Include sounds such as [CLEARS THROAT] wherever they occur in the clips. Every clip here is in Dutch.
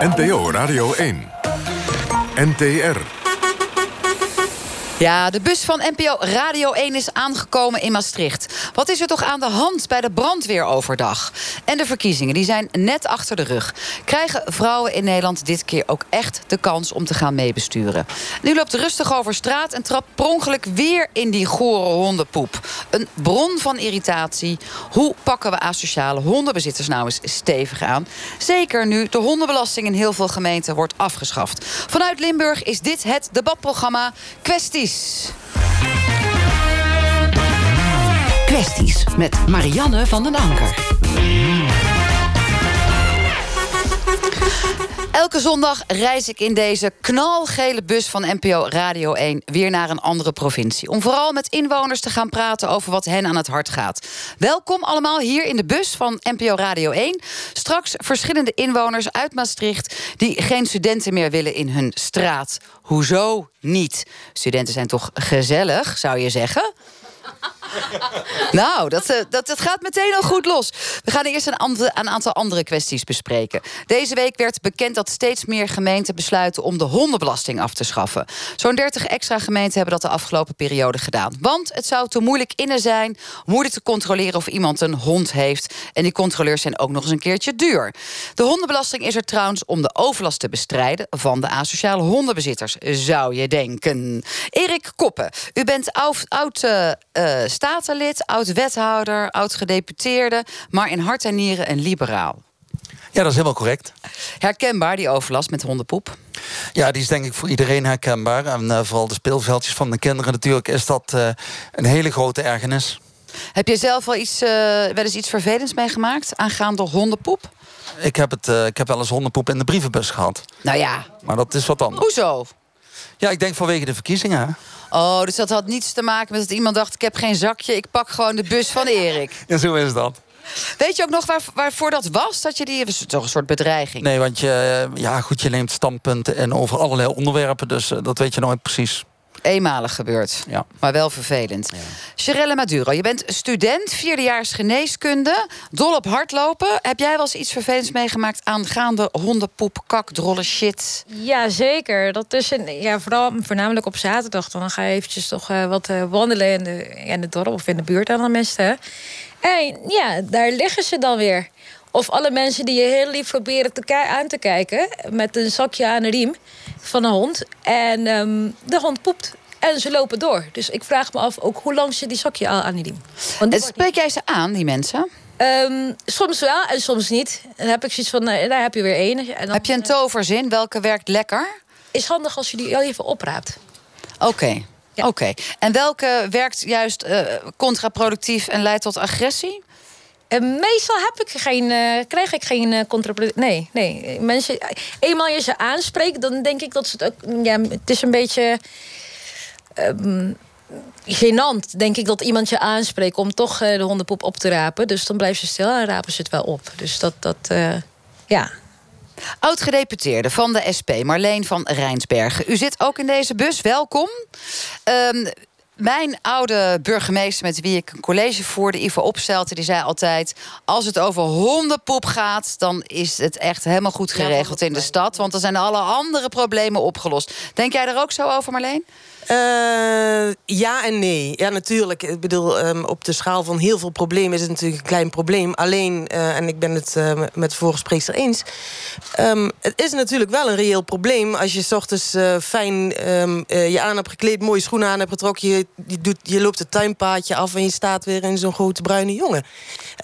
NPO Radio 1. NTR. Ja, de bus van NPO Radio 1 is aangekomen in Maastricht. Wat is er toch aan de hand bij de brandweer overdag? En de verkiezingen, die zijn net achter de rug. Krijgen vrouwen in Nederland dit keer ook echt de kans om te gaan meebesturen? Nu loopt rustig over straat en trapt prongelijk weer in die gore hondenpoep. Een bron van irritatie. Hoe pakken we asociale hondenbezitters nou eens stevig aan? Zeker nu de hondenbelasting in heel veel gemeenten wordt afgeschaft. Vanuit Limburg is dit het debatprogramma Kwestie Kwesties. met Marianne van den Anker. Elke zondag reis ik in deze knalgele bus van NPO Radio 1 weer naar een andere provincie. Om vooral met inwoners te gaan praten over wat hen aan het hart gaat. Welkom allemaal hier in de bus van NPO Radio 1. Straks verschillende inwoners uit Maastricht die geen studenten meer willen in hun straat. Hoezo niet? Studenten zijn toch gezellig, zou je zeggen? [LAUGHS] nou, dat, eh, dat, dat gaat meteen al goed los. We gaan eerst een, een, aantal andere kwesties bespreken. Deze week werd bekend dat steeds meer gemeenten besluiten om de hondenbelasting af te schaffen. Zo'n 30 extra gemeenten hebben dat de afgelopen periode gedaan. Want het zou te moeilijk innen zijn, moeilijk te controleren of iemand een hond heeft. En die controleurs zijn ook nog eens een keertje duur. De hondenbelasting is er trouwens om de overlast te bestrijden van de asociale hondenbezitters, zou je denken. Erik Koppen, u bent oud, oud uh, statenlid, oud-wethouder, oud-gedeputeerde... maar in hart en nieren een liberaal. Ja, dat is helemaal correct. Herkenbaar, die overlast met hondenpoep? Ja, die is denk ik voor iedereen herkenbaar. En uh, vooral de speelveldjes van de kinderen natuurlijk... is dat uh, een hele grote ergernis. Heb je zelf wel, iets, uh, wel eens iets vervelends meegemaakt aangaande hondenpoep? Ik heb, het, ik heb wel eens hondenpoep in de brievenbus gehad. Nou ja. Maar dat is wat anders. Hoezo? Ja, ik denk vanwege de verkiezingen. Oh, dus dat had niets te maken met dat iemand dacht... ik heb geen zakje, ik pak gewoon de bus van Erik. [LAUGHS] Ja, zo is dat. Weet je ook nog waar, waarvoor dat was? Dat je die toch een soort bedreiging? Nee, want je, ja, goed, je neemt standpunten en over allerlei onderwerpen. Dus uh, dat weet je nooit precies eenmalig gebeurd. Ja. Maar wel vervelend. Ja. Maduro, je bent student, vierdejaars geneeskunde, dol op hardlopen. Heb jij wel eens iets vervelends meegemaakt aangaande hondenpoep, kak, drolle shit? Ja, zeker. Dat is een, ja, vooral, voornamelijk op zaterdag. Dan ga je eventjes toch uh, wat uh, wandelen in de, in de dorp of in de buurt aan de mensen. En ja, daar liggen ze dan weer. Of alle mensen die je heel lief proberen te aan te kijken... met een zakje aan een riem van een hond. En um, de hond poept. En ze lopen door. Dus ik vraag me af ook hoe lang zit die zakje al aan die riem. Want spreek jij ze aan, die mensen? Um, soms wel en soms niet. En dan heb ik zoiets van, nou, daar heb je weer één. Heb je een toverzin? Welke werkt lekker? Is handig als je die even opraapt. Oké. Oké. En welke werkt juist uh, contraproductief en leidt tot agressie? Uh, meestal heb ik geen, uh, krijg ik geen uh. Nee, nee. Mensen, eenmaal je ze aanspreekt, dan denk ik dat ze het ook. Ja, het is een beetje. Um, gênant, denk ik, dat iemand je aanspreekt om toch de hondenpoep op te rapen. Dus dan blijven ze stil en rapen ze het wel op. Dus dat, dat ja. Oud-gedeputeerde van de SP, Marleen van Rijnsbergen. U zit ook in deze bus, welkom. Um, mijn oude burgemeester met wie ik een college voerde, Ivo Opstelte, die zei altijd: als het over hondenpoep gaat, dan is het echt helemaal goed geregeld in de stad, want dan zijn alle andere problemen opgelost. Denk jij er ook zo over, Marleen? Uh, ja en nee. Ja, natuurlijk. Ik bedoel, um, op de schaal van heel veel problemen is het natuurlijk een klein probleem. Alleen, uh, en ik ben het uh, met de vorige spreekster eens... Um, het is natuurlijk wel een reëel probleem... als je s ochtends fijn um, je aan hebt gekleed, mooie schoenen aan hebt getrokken... Je, je, doet, je loopt het tuinpaadje af en je staat weer in zo'n grote bruine jongen.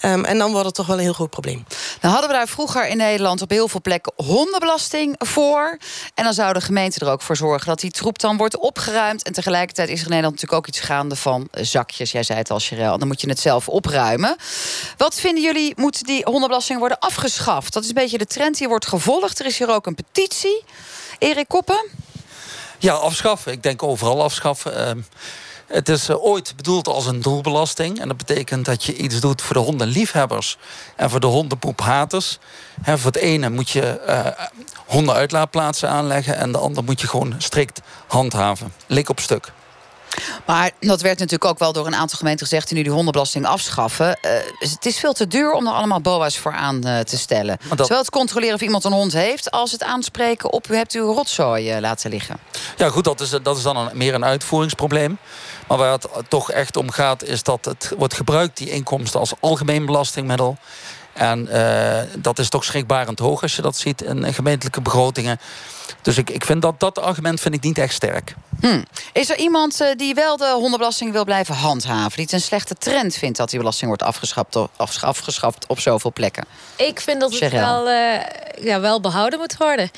en dan wordt het toch wel een heel groot probleem. Dan hadden we daar vroeger in Nederland op heel veel plekken hondenbelasting voor. En dan zou de gemeente er ook voor zorgen dat die troep dan wordt opgeruimd en tegelijkertijd is er in Nederland natuurlijk ook iets gaande van zakjes. Jij zei het al, Sherelle. Dan moet je het zelf opruimen. Wat vinden jullie, moet die hondenbelasting worden afgeschaft? Dat is een beetje de trend die wordt gevolgd. Er is hier ook een petitie. Erik Koppen? Ja, afschaffen. Ik denk overal afschaffen. Uh, het is uh, ooit bedoeld als een doelbelasting. En dat betekent dat je iets doet voor de hondenliefhebbers en voor de hondenpoephaters. He, voor het ene moet je uh, hondenuitlaatplaatsen aanleggen... en de ander moet je gewoon strikt handhaven. Lik op stuk. Maar dat werd natuurlijk ook wel door een aantal gemeenten gezegd... die nu die hondenbelasting afschaffen. Uh, het is veel te duur om er allemaal boa's voor aan uh, te stellen. Dat... Zowel het controleren of iemand een hond heeft... als het aanspreken op u hebt uw rotzooi uh, laten liggen. Ja goed, dat is, dat is dan een, meer een uitvoeringsprobleem. Maar waar het toch echt om gaat... is dat het wordt gebruikt, die inkomsten, als algemeen belastingmiddel... En dat is toch schrikbarend hoog als je dat ziet in gemeentelijke begrotingen. Dus ik, ik vind dat dat argument vind ik niet echt sterk. Hmm. Is er iemand uh, die wel de hondenbelasting wil blijven handhaven? Die het een slechte trend vindt dat die belasting wordt afgeschaft, afgeschaft op zoveel plekken? Ik vind dat het wel, uh, ja, wel behouden moet worden.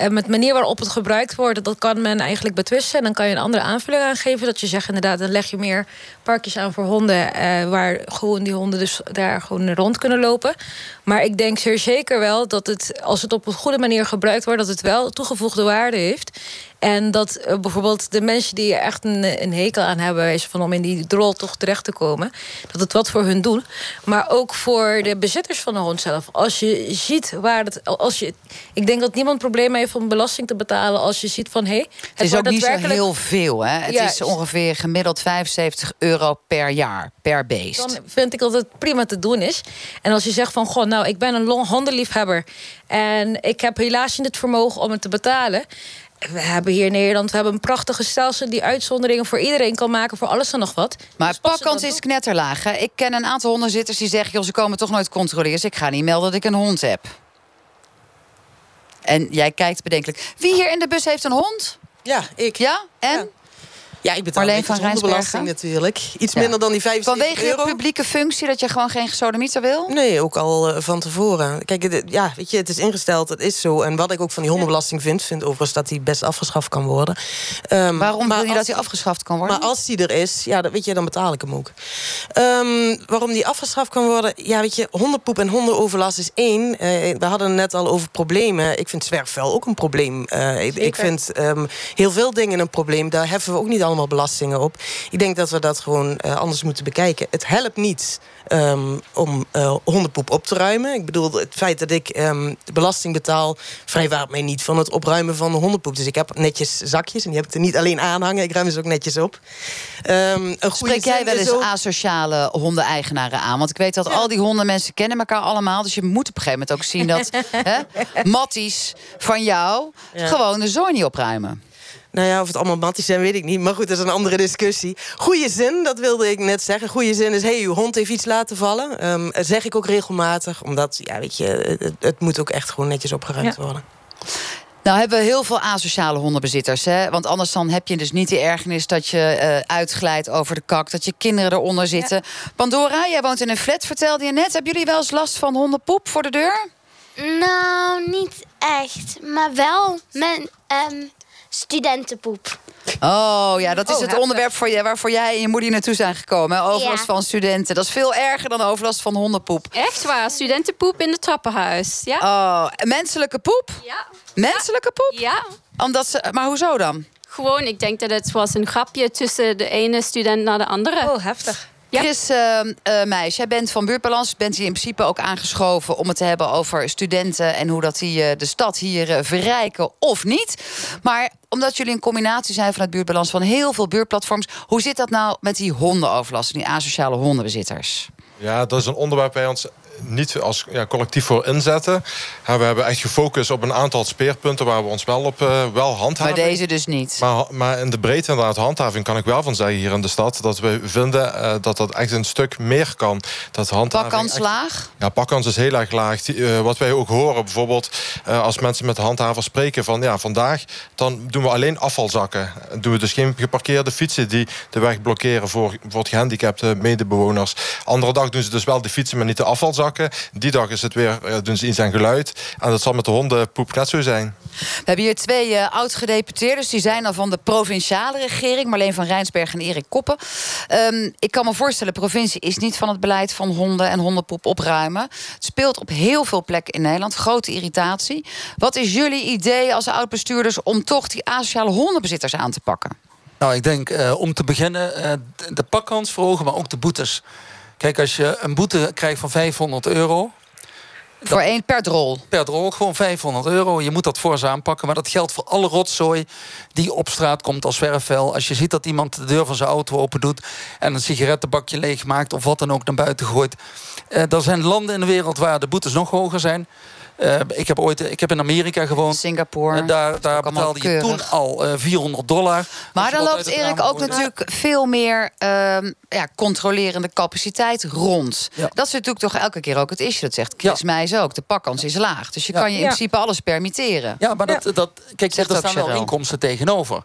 Uh, met de manier waarop het gebruikt wordt, dat kan men eigenlijk betwisten. En dan kan je een andere aanvulling aangeven. Dat je zegt inderdaad, dan leg je meer parkjes aan voor honden. waar gewoon die honden dus daar gewoon rond kunnen lopen. Maar ik denk zeer zeker wel dat het, als het op een goede manier gebruikt wordt, dat het wel toegevoegde waarde heeft. En dat uh, bijvoorbeeld de mensen die er echt een, een hekel aan hebben... van om in die drol toch terecht te komen... dat het wat voor hun doen. Maar ook voor de bezitters van de hond zelf. Als je ziet waar het... Als je, ik denk dat niemand probleem heeft om belasting te betalen... als je ziet van, hé... Hey, het, het is ook niet zo heel veel, hè? Het ja, is ongeveer gemiddeld 75 euro per jaar, per beest. Dan vind ik dat het prima te doen is. En als je zegt van, goh, nou, ik ben een hondenliefhebber... en ik heb helaas niet het vermogen om het te betalen we hebben hier in Nederland we hebben een prachtige stelsel... die uitzonderingen voor iedereen kan maken, voor alles en nog wat. Maar dus pakkans is knetterlaag. Hè? Ik ken een aantal hondenzitters die zeggen... joh, ze komen toch nooit controleren, dus ik ga niet melden dat ik een hond heb. En jij kijkt bedenkelijk. Wie hier in de bus heeft een hond? Ja, ik. Ja? En? Ja. Ja, ik betaal Marleen van belasting natuurlijk. Iets minder dan die 75 Vanwege euro. je publieke functie dat je gewoon geen gesodemieter wil? Nee, ook al uh, van tevoren. Kijk, het, ja, weet je, het is ingesteld, het is zo. En wat ik ook van die hondenbelasting vind... vind overigens dat die best afgeschaft kan worden. Um, Waarom wil je dat die afgeschaft kan worden? Maar als die er is, ja, dat, weet je, dan betaal ik hem ook. Um, waarom die afgeschaft kan worden? Ja, weet je, hondenpoep en hondenoverlast is één. Uh, we hadden het net al over problemen. Ik vind zwerfvuil ook een probleem. Uh, ik, ik, vind um, heel veel dingen een probleem. Daar heffen we ook niet allemaal belastingen op. Ik denk dat we dat gewoon uh, anders moeten bekijken. Het helpt niet um, om uh, hondenpoep op te ruimen. Ik bedoel, het feit dat ik um, de belasting betaal... vrijwaart mij niet van het opruimen van de hondenpoep. Dus ik heb netjes zakjes en die heb ik er niet alleen aanhangen. Ik ruim ze ook netjes op. Um, een Spreek jij wel eens ook... asociale hondeneigenaren aan? Want ik weet dat ja. al die hondenmensen kennen elkaar allemaal. Dus je moet op een gegeven moment ook zien dat... [LAUGHS] hè, matties van jou ja. gewoon de zooi niet opruimen. Nou ja, of het allemaal matties zijn, weet ik niet. Maar goed, dat is een andere discussie. Goeie zin, dat wilde ik net zeggen. Goeie zin is, hé, hey, uw hond heeft iets laten vallen. Um, dat zeg ik ook regelmatig. Omdat, ja, weet je, het, het moet ook echt gewoon netjes opgeruimd ja. worden. Nou hebben we heel veel asociale hondenbezitters. Hè? Want anders dan heb je dus niet die ergernis dat je uh, uitglijdt over de kak. Dat je kinderen eronder zitten. Ja. Pandora, jij woont in een flat, vertelde je net. Hebben jullie wel eens last van hondenpoep voor de deur? Nou, niet echt. Maar wel met um, studentenpoep. Oh ja, dat is oh, het onderwerp voor je, waarvoor jij en je moeder naartoe zijn gekomen. Hè? Overlast ja. van studenten. Dat is veel erger dan overlast van hondenpoep. Echt waar, studentenpoep in het trappenhuis. Ja. Oh, menselijke poep? Ja. Menselijke poep? Ja. Omdat ze, maar hoezo dan? Gewoon, ik denk dat het was een grapje tussen de ene student naar de andere. Oh, heftig. Ja. Chris uh, uh, Meijs, jij bent van Buurtbalans. Bent hier in principe ook aangeschoven om het te hebben over studenten... en hoe dat die uh, de stad hier uh, verrijken of niet. Maar omdat jullie een combinatie zijn van het Buurtbalans... van heel veel buurtplatforms... hoe zit dat nou met die hondenoverlast... die asociale hondenbezitters? Ja, dat is een onderwerp bij ons niet als ja, collectief voor inzetten. We hebben echt gefocust op een aantal speerpunten waar we ons wel op uh, wel handhaven. Maar deze dus niet. Maar, maar in de breedte inderdaad handhaving kan ik wel van zeggen hier in de stad. Dat we vinden uh, dat dat echt een stuk meer kan. Dat handhaving pakkans laag? Ja, pakkans is heel erg laag. Uh, wat wij ook horen bijvoorbeeld als mensen met de handhavers spreken van ja, vandaag dan doen we alleen afvalzakken. Doen we dus geen geparkeerde fietsen die de weg blokkeren voor bijvoorbeeld gehandicapte medebewoners. Andere dag doen ze dus wel de fietsen, maar niet de afvalzakken. Die dag is het weer, uh, doen ze iets aan geluid. En dat zal met de hondenpoep net zo zijn. We hebben hier twee uh, oud-gedeputeerders. Die zijn dan van de provinciale regering. Marleen van Rijnsberg en Erik Koppen. Um, ik kan me voorstellen, de provincie is niet van het beleid van honden en hondenpoep opruimen. Het speelt op heel veel plekken in Nederland. Grote irritatie. Wat is jullie idee als oud-bestuurders om toch die asociale hondenbezitters aan te pakken? Nou, ik denk uh, om te beginnen uh, de pakkans verhogen, maar ook de boetes. Kijk, als je een boete krijgt van 500 euro... Voor één per drol? Per drol, gewoon 500 euro. Je moet dat voor ze aanpakken. Maar dat geldt voor alle rotzooi die op straat komt als zwerfvuil. Als je ziet dat iemand de deur van zijn auto open doet... en een sigarettenbakje leegmaakt of wat dan ook naar buiten gooit. Er zijn landen in de wereld waar de boetes nog hoger zijn... Uh, ik, heb ooit, ik heb in Amerika gewoond. Singapore. Uh, daar daar betaalde je toen al uh, 400 dollar. Maar dan loopt Erik ook natuurlijk veel meer ehm, ja, controlerende capaciteit rond. Ja. Dat is natuurlijk toch elke keer ook het issue. Dat zegt Chris ja. Meijs ook. De pakkans is laag. Dus je kan je in principe alles permitteren. Ja, maar dat, dat, kijk, er staan wel inkomsten tegenover.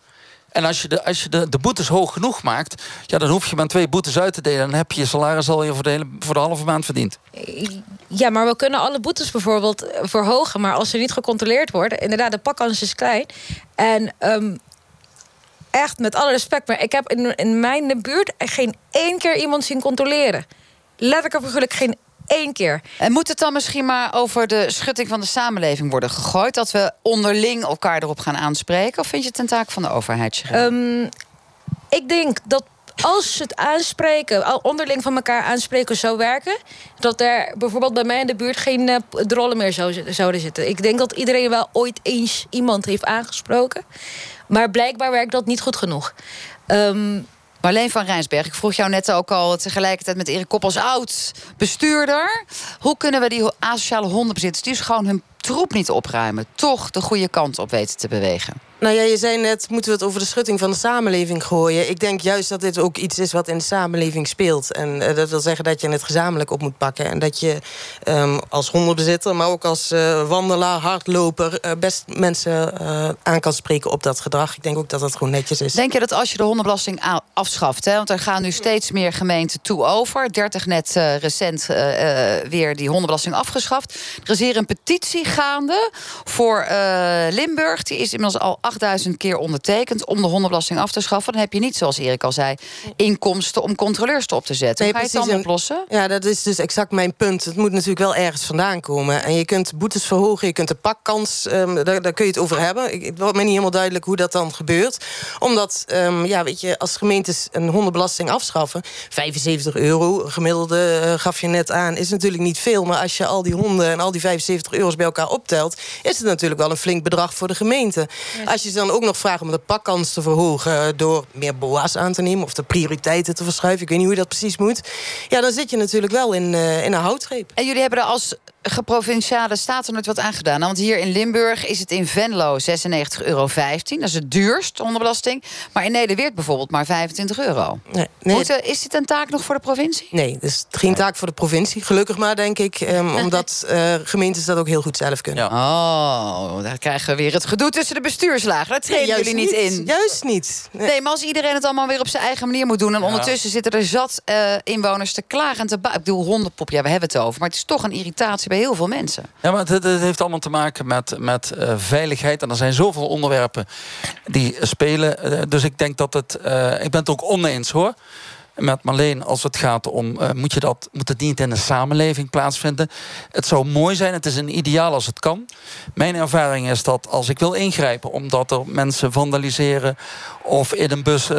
En als je, de, als je de, de boetes hoog genoeg maakt, ja, dan hoef je maar twee boetes uit te delen. Dan heb je je salaris al voor de, voor de halve maand verdiend. Ja, maar we kunnen alle boetes bijvoorbeeld verhogen. Maar als ze niet gecontroleerd worden, inderdaad, de pakkans is klein. En um, echt met alle respect, maar ik heb in, in mijn buurt geen één keer iemand zien controleren. Letterlijk en figuurlijk geen één keer. En moet het dan misschien maar over de schutting van de samenleving worden gegooid? Dat we onderling elkaar erop gaan aanspreken? Of vind je het een taak van de overheid? Um, ik denk dat als het aanspreken, onderling van elkaar aanspreken zou werken... dat er bijvoorbeeld bij mij in de buurt geen uh, drollen meer zou, zouden zitten. Ik denk dat iedereen wel ooit eens iemand heeft aangesproken. Maar blijkbaar werkt dat niet goed genoeg. Um, Marleen van Rijnsberg, ik vroeg jou net ook al tegelijkertijd met Erik Kop als oud bestuurder. Hoe kunnen we die asociale hondenbezitters, die dus gewoon hun troep niet opruimen, toch de goede kant op weten te bewegen? Nou ja, je zei net, moeten we het over de schutting van de samenleving gooien. Ik denk juist dat dit ook iets is wat in de samenleving speelt. En uh, dat wil zeggen dat je het gezamenlijk op moet pakken. En dat je um, als hondenbezitter, maar ook als uh, wandelaar, hardloper... Uh, best mensen aan kan spreken op dat gedrag. Ik denk ook dat dat gewoon netjes is. Denk je dat als je de hondenbelasting afschaft... Hè, want er gaan nu steeds meer gemeenten toe over... 30 net recent weer die hondenbelasting afgeschaft. Er is hier een petitie gaande voor Limburg. Die is inmiddels al 8000 keer ondertekend om de hondenbelasting af te schaffen. Dan heb je niet, zoals Erik al zei, inkomsten om controleurs op te zetten. Nee, Hoe ga je het dan oplossen? Ja, dat is dus exact mijn punt. Het moet natuurlijk wel ergens vandaan komen. En je kunt boetes verhogen, je kunt de pakkans, um, daar, daar kun je het over hebben. Ik, het wordt me niet helemaal duidelijk hoe dat dan gebeurt. Omdat, um, ja, weet je, als gemeentes een hondenbelasting afschaffen, 75 euro, gemiddelde uh, gaf je net aan, is natuurlijk niet veel. Maar als je al die honden en al die 75 euro's bij elkaar optelt, is het natuurlijk wel een flink bedrag voor de gemeente. Als je dan ook nog vraagt om de pakkans te verhogen... door meer boa's aan te nemen of de prioriteiten te verschuiven... ik weet niet hoe je dat precies moet... ja, dan zit je natuurlijk wel in, uh, in een houtgreep. En jullie hebben er als geprovinciale staten nooit wat aangedaan. Want hier in Limburg is het in Venlo 96,15 euro. Dat is het duurst onder belasting. Maar in Nederweert bijvoorbeeld maar 25 euro. Nee, nee. is dit een taak nog voor de provincie? Nee, het is geen taak voor de provincie. Gelukkig maar, denk ik. Um, [LAUGHS] omdat uh, gemeentes dat ook heel goed zelf kunnen. Ja. Oh, daar krijgen we weer het gedoe tussen de bestuurslagen. Daar treden jullie niet, in. Juist niet. Nee. nee. maar als iedereen het allemaal weer op zijn eigen manier moet doen... en ondertussen zitten er zat uh, inwoners te klagen en te Ik bedoel, hondenpop, ja, we hebben het over. Maar het is toch een irritatie bij heel veel mensen. Ja, maar het, het heeft allemaal te maken met, met uh, veiligheid. En er zijn zoveel onderwerpen die spelen. Uh, dus ik denk dat het. Uh, ik ben het ook oneens hoor met Marleen als het gaat om... Moet, je dat, moet het niet in de samenleving plaatsvinden? Het zou mooi zijn, het is een ideaal als het kan. Mijn ervaring is dat als ik wil ingrijpen... omdat er mensen vandaliseren... of in een bus uh,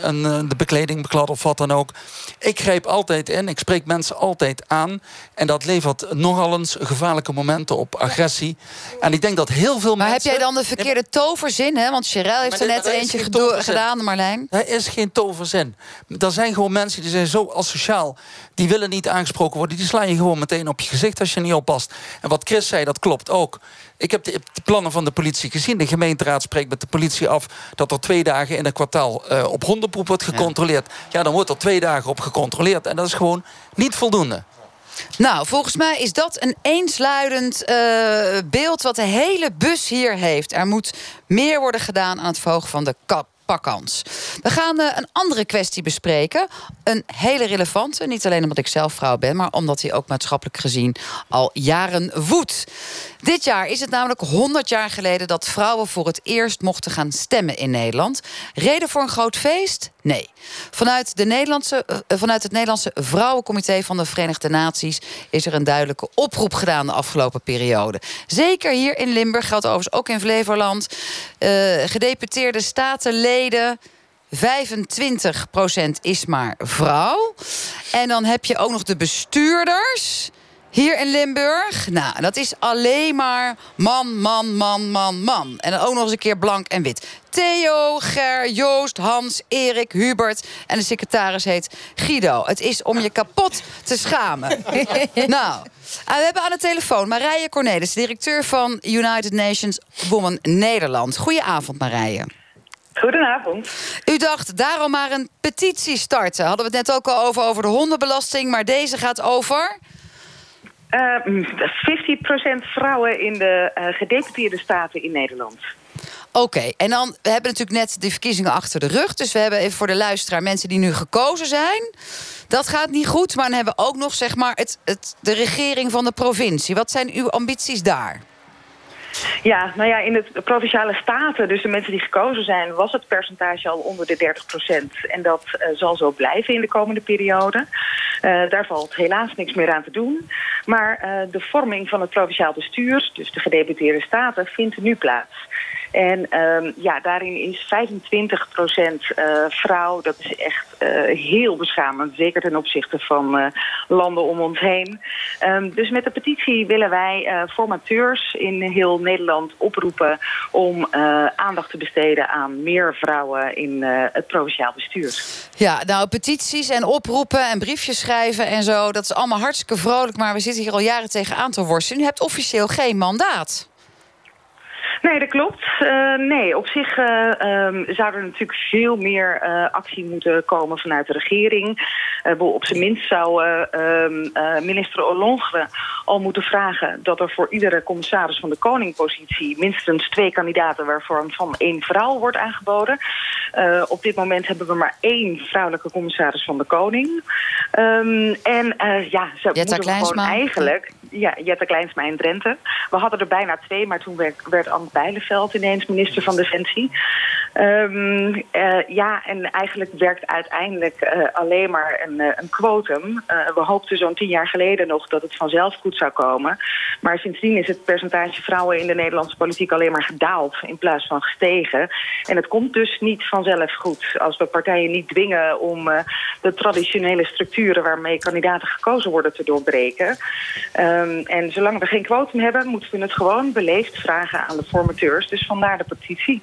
een, een, de bekleding beklad of wat dan ook... ik grijp altijd in, ik spreek mensen altijd aan... en dat levert nogal eens gevaarlijke momenten op, agressie. En ik denk dat heel veel maar mensen... heb jij dan de verkeerde toverzin? Hè? Want Cheryl heeft er net eentje gedaan, Marlijn. Er is geen toverzin. Er zijn gewoon mensen die zijn zo asociaal. Die willen niet aangesproken worden. Die slaan je gewoon meteen op je gezicht als je niet oppast. En wat Chris zei, dat klopt ook. Ik heb de, plannen van de politie gezien. De gemeenteraad spreekt met de politie af... dat er twee dagen in een kwartaal uh, op hondenpoep wordt gecontroleerd. Ja. ja, dan wordt er twee dagen op gecontroleerd. En dat is gewoon niet voldoende. Nou, volgens mij is dat een eensluidend uh, beeld wat de hele bus hier heeft. Er moet meer worden gedaan aan het verhogen van de kap pakkans. We gaan uh, een andere kwestie bespreken. Een hele relevante. Niet alleen omdat ik zelf vrouw ben, maar omdat hij ook maatschappelijk gezien al jaren woedt. Dit jaar is het namelijk 100 jaar geleden dat vrouwen voor het eerst mochten gaan stemmen in Nederland. Reden voor een groot feest? Nee. Vanuit, de Nederlandse, uh, vanuit het Nederlandse Vrouwencomité van de Verenigde Naties is er een duidelijke oproep gedaan de afgelopen periode. Zeker hier in Limburg, geldt overigens ook in Flevoland. Uh, gedeputeerde statenleden. 25% is maar vrouw. En dan heb je ook nog de bestuurders. Hier in Limburg, nou, dat is alleen maar man, man, man, man, man. En dan ook nog eens een keer blank en wit. Theo, Ger, Joost, Hans, Erik, Hubert en de secretaris heet Guido. Het is om je kapot te schamen. [LAUGHS] nou, en we hebben aan de telefoon Marije Cornelis, directeur van United Nations Women Nederland. Goedenavond, Marije. Goedenavond. U dacht daarom maar een petitie starten. Hadden we het net ook al over, over de hondenbelasting, maar deze gaat over... Uh, 50% vrouwen in de uh, gedeputeerde staten in Nederland. Oké, en dan we hebben natuurlijk net de verkiezingen achter de rug. Dus we hebben even voor de luisteraar mensen die nu gekozen zijn. Dat gaat niet goed, maar dan hebben we ook nog zeg maar, het, het, de regering van de provincie. Wat zijn uw ambities daar? Ja, nou ja, in de provinciale staten, dus de mensen die gekozen zijn... was het percentage al onder de 30 procent. En dat uh, zal zo blijven in de komende periode. Uh, daar valt helaas niks meer aan te doen. Maar uh, de vorming van het provinciaal bestuur, dus de gedeputeerde staten... vindt nu plaats. En um, ja, daarin is 25 procent uh, vrouw. Dat is echt uh, heel beschamend. Zeker ten opzichte van uh, landen om ons heen. Um, dus met de petitie willen wij formateurs in heel Nederland oproepen... om aandacht te besteden aan meer vrouwen in het provinciaal bestuur. Ja, nou, petities en oproepen en briefjes schrijven en zo... dat is allemaal hartstikke vrolijk, maar we zitten hier al jaren tegenaan te worstelen. U hebt officieel geen mandaat. Nee, dat klopt. Uh, nee, op zich uh, um, zou er natuurlijk veel meer uh, actie moeten komen vanuit de regering. op zijn minst zou ehm, minister Ollongren al moeten vragen... dat er voor iedere commissaris van de koningpositie... minstens twee kandidaten waarvan van één vrouw wordt aangeboden. op dit moment hebben we maar één vrouwelijke commissaris van de koning. Um, en ja, ze Jetta moeten gewoon eigenlijk... Ja, Jette Kleinsma in Drenthe. We hadden er bijna twee, maar toen werd, werd Anne Bijleveld ineens minister van Defensie. Um, uh, ja, en eigenlijk werkt uiteindelijk uh, alleen maar een, uh, een quotum. we hoopten zo'n tien jaar geleden nog dat het vanzelf goed zou komen. Maar sindsdien is het percentage vrouwen in de Nederlandse politiek alleen maar gedaald in plaats van gestegen. En het komt dus niet vanzelf goed als we partijen niet dwingen om de traditionele structuren waarmee kandidaten gekozen worden te doorbreken. Um, en zolang we geen quotum hebben, moeten we het gewoon beleefd vragen aan de formateurs. Dus vandaar de petitie.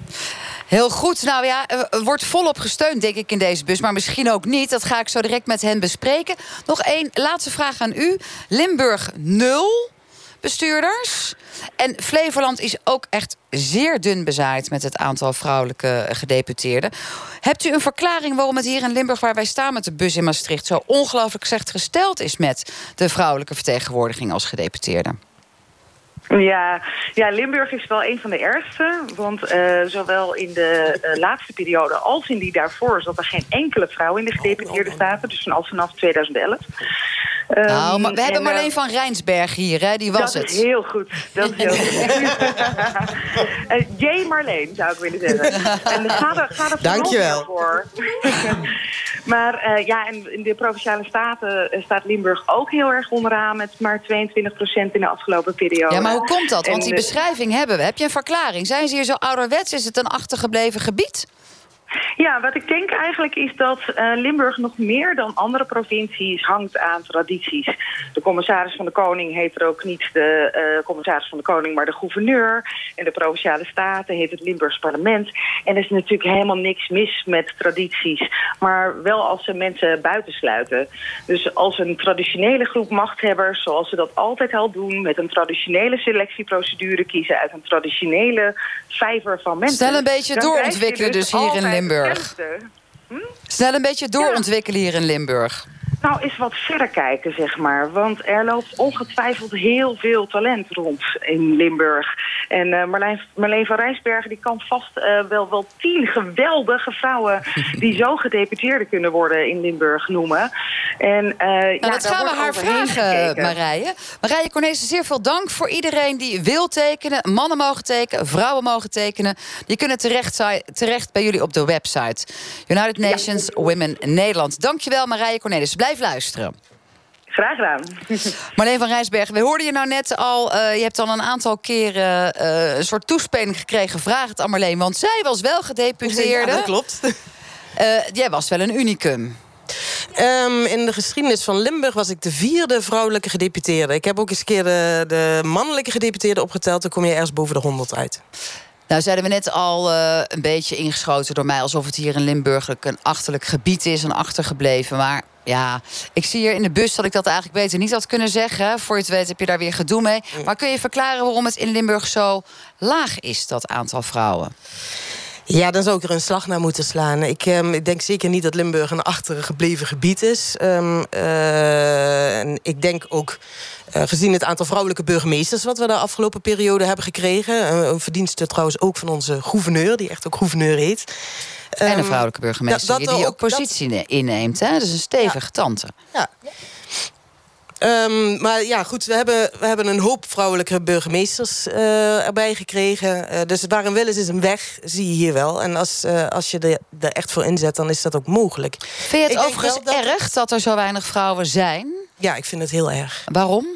Heel goed. Nou ja, wordt volop gesteund, denk ik, in deze bus. Maar misschien ook niet. Dat ga ik zo direct met hen bespreken. Nog één laatste vraag aan u. Limburg nul bestuurders. En Flevoland is ook echt zeer dun bezaaid met het aantal vrouwelijke gedeputeerden. Hebt u een verklaring waarom het hier in Limburg, waar wij staan met de bus in Maastricht, zo ongelooflijk slecht gesteld is met de vrouwelijke vertegenwoordiging als gedeputeerde? Ja, ja, Limburg is wel een van de ergste. Want uh, zowel in de eh, laatste periode als in die daarvoor... zat er geen enkele vrouw in de oh, gedeputeerde staten. Dus vanaf 2011. Ehm, nou, we hebben en, Marleen eh, van Rijnsberg hier, hè? die was dat het. Is heel goed. Dat is heel goed. [LAUGHS] [LAUGHS] Eh, J. Marleen, zou ik willen zeggen. En ga er, ga er Dankjewel. voor. [LAUGHS] maar eh, ja, en in de Provinciale Staten staat Limburg ook heel erg onderaan... met maar 22% in de afgelopen periode. Ja, maar hoe komt dat? Want die beschrijving hebben we. Heb je een verklaring? Zijn ze hier zo ouderwets? Is het een achtergebleven gebied? Ja, wat ik denk eigenlijk is dat uh, Limburg nog meer dan andere provincies hangt aan tradities. De commissaris van de Koning heet er ook niet de uh, commissaris van de Koning, maar de gouverneur. In de Provinciale Staten heet het Limburgs parlement. En er is natuurlijk helemaal niks mis met tradities. Maar wel als ze mensen buitensluiten. Dus als een traditionele groep machthebbers, zoals ze dat altijd al doen... met een traditionele selectieprocedure kiezen uit een traditionele vijver van mensen... Snel een beetje doorontwikkelen dus, dus hier in Limburg. Hm? Snel een beetje doorontwikkelen hier in Limburg. Nou, eens wat verder kijken, zeg maar. Want er loopt ongetwijfeld heel veel talent rond in Limburg. En uh, Marleen, Marleen van Rijsbergen die kan vast uh, wel, wel tien geweldige vrouwen... [LAUGHS] die zo gedeputeerde kunnen worden in Limburg noemen. En, uh, nou, ja, dat gaan we haar vragen, Marije. Marije Cornelis, zeer veel dank voor iedereen die wil tekenen. Mannen mogen tekenen, vrouwen mogen tekenen. Die kunnen terecht, terecht bij jullie op de website. United Nations ja. Women Nederland. Dankjewel, Marije Cornelis. Blijf luisteren. Graag gedaan. [LAUGHS] Marleen van Rijsberg, we hoorden je nou net al... Uh, je hebt al een aantal keren uh, een soort toespeling gekregen. Vraag het aan Marleen, want zij was wel gedeputeerde. Ja, dat klopt. Uh, [LAUGHS] jij was wel een unicum. Ehm, in de geschiedenis van Limburg was ik de vierde vrouwelijke gedeputeerde. Ik heb ook eens een keer de, de mannelijke gedeputeerde opgeteld. Dan kom je ergens boven de 100 uit. Nou, zeiden we net al uh, een beetje ingeschoten door mij... alsof het hier in Limburg een achterlijk gebied is, een achtergebleven. Maar ja, ik zie hier in de bus dat ik dat eigenlijk beter niet had kunnen zeggen. Voor je het weet heb je daar weer gedoe mee. Maar kun je verklaren waarom het in Limburg zo laag is, dat aantal vrouwen? Ja, dan zou ik er een slag naar moeten slaan. Ik, um, ik denk zeker niet dat Limburg een achtergebleven gebied is. Um, uh, en ik denk ook, uh, gezien het aantal vrouwelijke burgemeesters... wat we de afgelopen periode hebben gekregen... Uh, een verdienste trouwens ook van onze gouverneur... die echt ook gouverneur heet. En een vrouwelijke burgemeester dat, dat die ook, positie dat... inneemt. Hè? Is een stevige ja. tante. Ja. Um, maar ja, goed, we hebben, we hebben een hoop vrouwelijke burgemeesters uh, erbij gekregen. Uh, dus waar een wil is, is een weg, zie je hier wel. En als, uh, als je er, er echt voor inzet, dan is dat ook mogelijk. Vind je het ik overigens dat... erg dat er zo weinig vrouwen zijn? Ja, ik vind het heel erg. Waarom?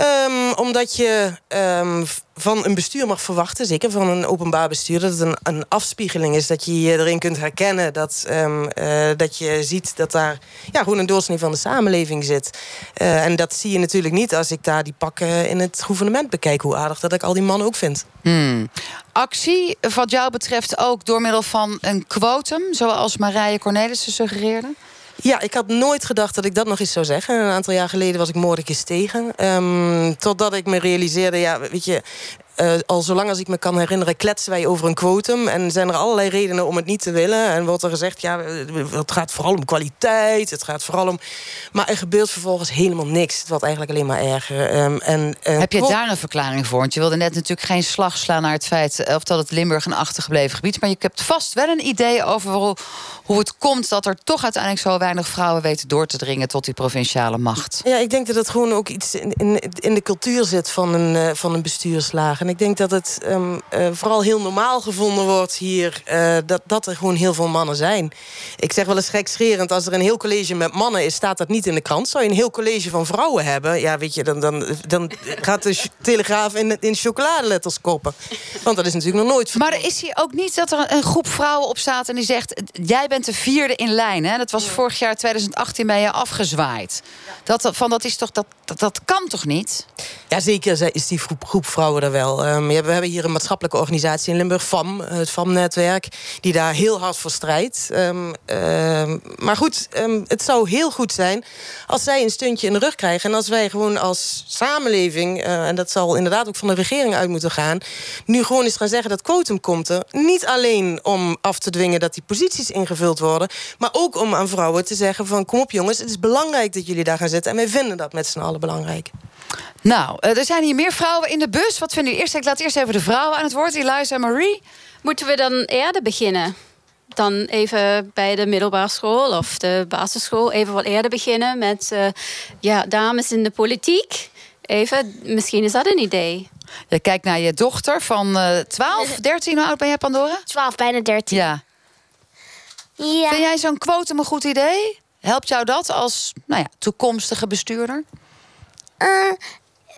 Um, omdat je um, van een bestuur mag verwachten, zeker van een openbaar bestuur, dat het een, een afspiegeling is. Dat je je erin kunt herkennen. Dat, um, uh, dat je ziet dat daar ja, gewoon een doorsnee van de samenleving zit. Uh, en dat zie je natuurlijk niet als ik daar die pakken in het gouvernement bekijk. Hoe aardig dat ik al die mannen ook vind. Hmm. Actie, wat jou betreft ook door middel van een quotum, zoals Marije Cornelissen suggereerde? Ja, ik had nooit gedacht dat ik dat nog eens zou zeggen. Een aantal jaar geleden was ik moordelijk tegen. Um, totdat ik me realiseerde, ja, weet je... Uh, al zolang als ik me kan herinneren, kletsen wij over een quotum. En zijn er allerlei redenen om het niet te willen. En wordt er gezegd, ja, het gaat vooral om kwaliteit. Het gaat vooral om... Maar er gebeurt vervolgens helemaal niks. Het wordt eigenlijk alleen maar erger. Um, en, uh, Heb je daar een verklaring voor? Want je wilde net natuurlijk geen slag slaan naar het feit... Eh, of dat het Limburg een achtergebleven gebied is. Maar je hebt vast wel een idee over hoe, hoe het komt... dat er toch uiteindelijk zo weinig vrouwen weten door te dringen... tot die provinciale macht. Ja, ik denk dat het gewoon ook iets in, in, in de cultuur zit van een, uh, van een bestuurslaag. En ik denk dat het um, uh, vooral heel normaal gevonden wordt hier... Uh, dat, dat er gewoon heel veel mannen zijn. Ik zeg wel eens gekscherend, als er een heel college met mannen is... staat dat niet in de krant. Zou je een heel college van vrouwen hebben... ja, weet je, dan, dan, dan gaat de telegraaf in, in chocoladeletters koppen. Want dat is natuurlijk nog nooit... Maar is hier ook niet dat er een groep vrouwen op staat... en die zegt, jij bent de vierde in lijn, hè? Dat was vorig jaar 2018 ben je afgezwaaid. Dat, van, dat, is toch, dat, dat, dat kan toch niet? Ja, zeker is die groep, groep vrouwen er wel. Um, we hebben hier een maatschappelijke organisatie in Limburg, FAM, het FAM-netwerk, die daar heel hard voor strijdt. Um, um, maar goed, het zou heel goed zijn als zij een stuntje in de rug krijgen. En als wij gewoon als samenleving, uh, en dat zal inderdaad ook van de regering uit moeten gaan, nu gewoon eens gaan zeggen dat quotum komt er. Niet alleen om af te dwingen dat die posities ingevuld worden, maar ook om aan vrouwen te zeggen van kom op jongens, het is belangrijk dat jullie daar gaan zitten. En wij vinden dat met z'n allen belangrijk. Nou, er zijn hier meer vrouwen in de bus. Wat vinden jullie eerst? Ik laat eerst even de vrouwen aan het woord. Eliza en Marie. Moeten we dan eerder beginnen? Dan even bij de middelbare school of de basisschool even wat eerder beginnen met uh, ja, dames in de politiek. Even, misschien is dat een idee. Je kijkt naar je dochter van uh, 12, 13. Hoe oud ben jij, Pandora? 12, bijna 13. Ja. ja. Vind jij zo'n quotum een goed idee? Helpt jou dat als nou ja, toekomstige bestuurder? Uh,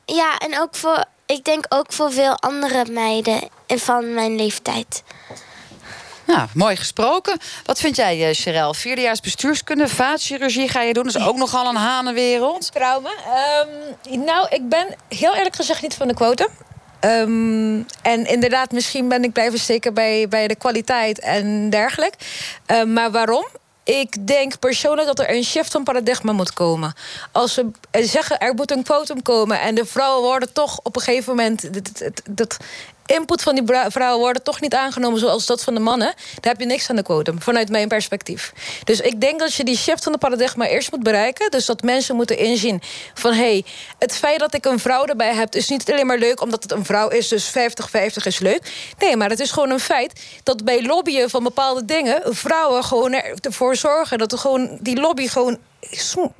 ja, en ook voor, ik denk ook voor veel andere meiden van mijn leeftijd. Nou, mooi gesproken. Wat vind jij, uh, Sherelle? Vierdejaars bestuurskunde, vaatchirurgie ga je doen. Dat is ook nogal een hanenwereld. Trauma. Um, nou, ik ben heel eerlijk gezegd niet van de quotum. Um, en inderdaad, misschien ben ik blijven steken bij, bij de kwaliteit en dergelijke. Um, maar waarom? Ik denk persoonlijk dat er een shift van paradigma moet komen. Als we zeggen er moet een quotum komen en de vrouwen worden toch op een gegeven moment. Dat, input van die vrouwen worden toch niet aangenomen zoals dat van de mannen. Dan heb je niks aan de quotum, vanuit mijn perspectief. Dus ik denk dat je die shift van de paradigma eerst moet bereiken. Dus dat mensen moeten inzien van hé, hey, het feit dat ik een vrouw erbij heb, is niet alleen maar leuk omdat het een vrouw is, dus 50-50 is leuk. Nee, maar het is gewoon een feit dat bij lobbyen van bepaalde dingen vrouwen gewoon ervoor zorgen dat er gewoon die lobby gewoon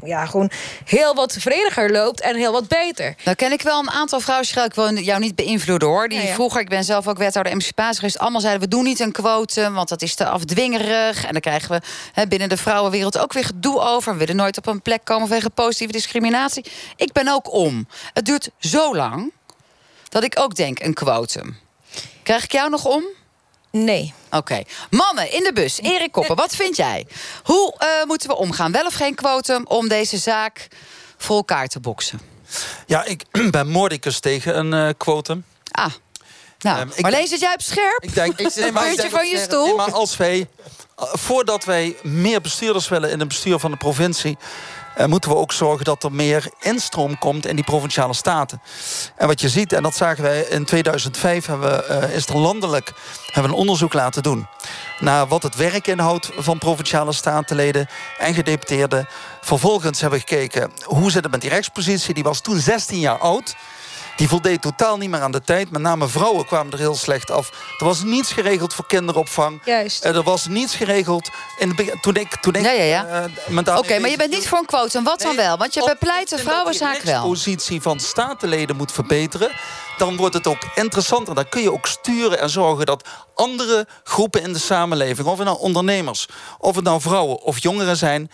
ja, gewoon heel wat vrediger loopt en heel wat beter. Nou ken ik wel een aantal vrouwen, ik wil jou niet beïnvloeden hoor. Die vroeger, ik ben zelf ook wethouder emancipatie geweest, allemaal zeiden we doen niet een quotum, want dat is te afdwingerig. En dan krijgen we hè, binnen de vrouwenwereld ook weer gedoe over. We willen nooit op een plek komen vanwege positieve discriminatie. Ik ben ook om. Het duurt zo lang dat ik ook denk een quotum. Krijg ik jou nog om? Nee. Oké. Mannen in de bus. Erik Koppen, wat vind jij? Hoe eh, moeten we omgaan? Wel of geen quotum om deze zaak voor elkaar te boksen? Ja, ik [CLEARS THROAT] ben moordicus tegen een eh, quotum. Ah. Nou, ik- Marleen, zit jij op scherp? Ik denk, ik [LAUGHS] Een puntje van je stoel? Nee, maar als wij, eh, voordat wij meer bestuurders willen in het bestuur van de provincie, eh, moeten we ook zorgen dat er meer instroom komt in die provinciale staten. En wat je ziet, en dat zagen wij in 2005, hebben we, eh, is er landelijk hebben een onderzoek laten doen naar wat het werk inhoudt van provinciale statenleden en gedeputeerden. Vervolgens hebben we gekeken hoe zit het met die rechtspositie. Die was toen 16 jaar oud. Die voldeed totaal niet meer aan de tijd. Met name vrouwen kwamen er heel slecht af. Er was niets geregeld voor kinderopvang. Juist. Eh, Er was niets geregeld in toen ik. Toen ik Ja, ja, ja. eh, Oké, maar je bent niet voor een quotum. Wat dan wel? Want je bepleit de ik vind dat vrouwenzaak die wel. rechtspositie van statenleden moet verbeteren. Dan wordt het ook interessanter. Dan kun je ook sturen en zorgen dat andere groepen in de samenleving, of het nou ondernemers, of het nou vrouwen of jongeren zijn,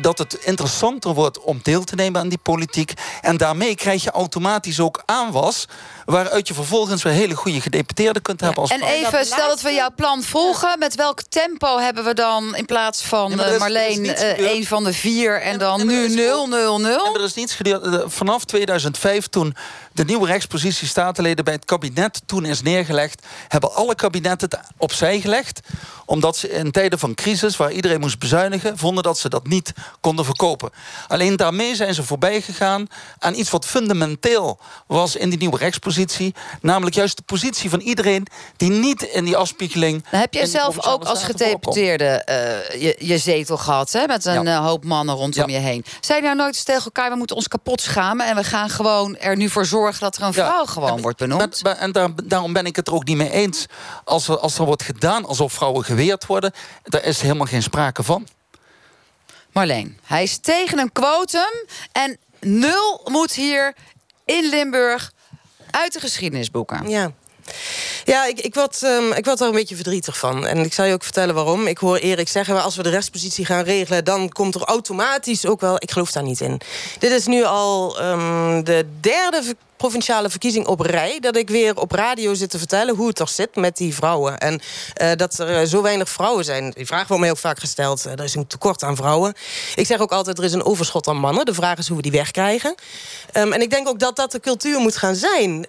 dat het interessanter wordt om deel te nemen aan die politiek. En daarmee krijg je automatisch ook aanwas, waaruit je vervolgens weer hele goede gedeputeerden kunt hebben als En even, stel dat we jouw plan volgen. Met welk tempo hebben we dan in plaats van Ja, maar eh, is- Marleen eh, een van de vier en dan nu is 0, 0, 0? En er is niets gedeeld. Eh, Vanaf 2005, toen de nieuwe rechtspositie statenleden bij het kabinet toen is neergelegd, hebben alle kabinetten het opzij gelegd. Omdat ze in tijden van crisis, waar iedereen moest bezuinigen, vonden dat ze dat niet konden verkopen. Alleen daarmee zijn ze voorbij gegaan aan iets wat fundamenteel was in die nieuwe rechtspositie. Namelijk juist de positie van iedereen die niet in die afspiegeling. Dan heb die zelf ook als gedeputeerde eh, je, je zetel gehad, hè? Met een Ja. eh, hoop mannen rondom Ja. je heen. Zijn nou nooit eens tegen elkaar, we moeten ons kapot schamen en we gaan gewoon er nu voor zorgen dat er een Ja. vrouw gewoon wordt benoemd? En daar, daarom ben ik het er ook niet mee eens. Als er, als er wordt gedaan alsof vrouwen geweerd worden, daar is helemaal geen sprake van. Marleen, hij is tegen een quotum en nul moet hier in Limburg uit de geschiedenisboeken. Ja. Ja, ik, ik, word, ehm, ik word daar een beetje verdrietig van. En ik zal je ook vertellen waarom. Ik hoor Erik zeggen, als we de rechtspositie gaan regelen... dan komt er automatisch ook wel... Ik geloof daar niet in. Dit is nu al ehm, de derde provinciale verkiezing op rij... dat ik weer op radio zit te vertellen hoe het er zit met die vrouwen. En eh, dat er eh, zo weinig vrouwen zijn. Die vraag wordt mij ook vaak gesteld. eh, er is een tekort aan vrouwen. Ik zeg ook altijd, er is een overschot aan mannen. De vraag is hoe we die wegkrijgen. Ehm, en ik denk ook dat dat de cultuur moet gaan zijn...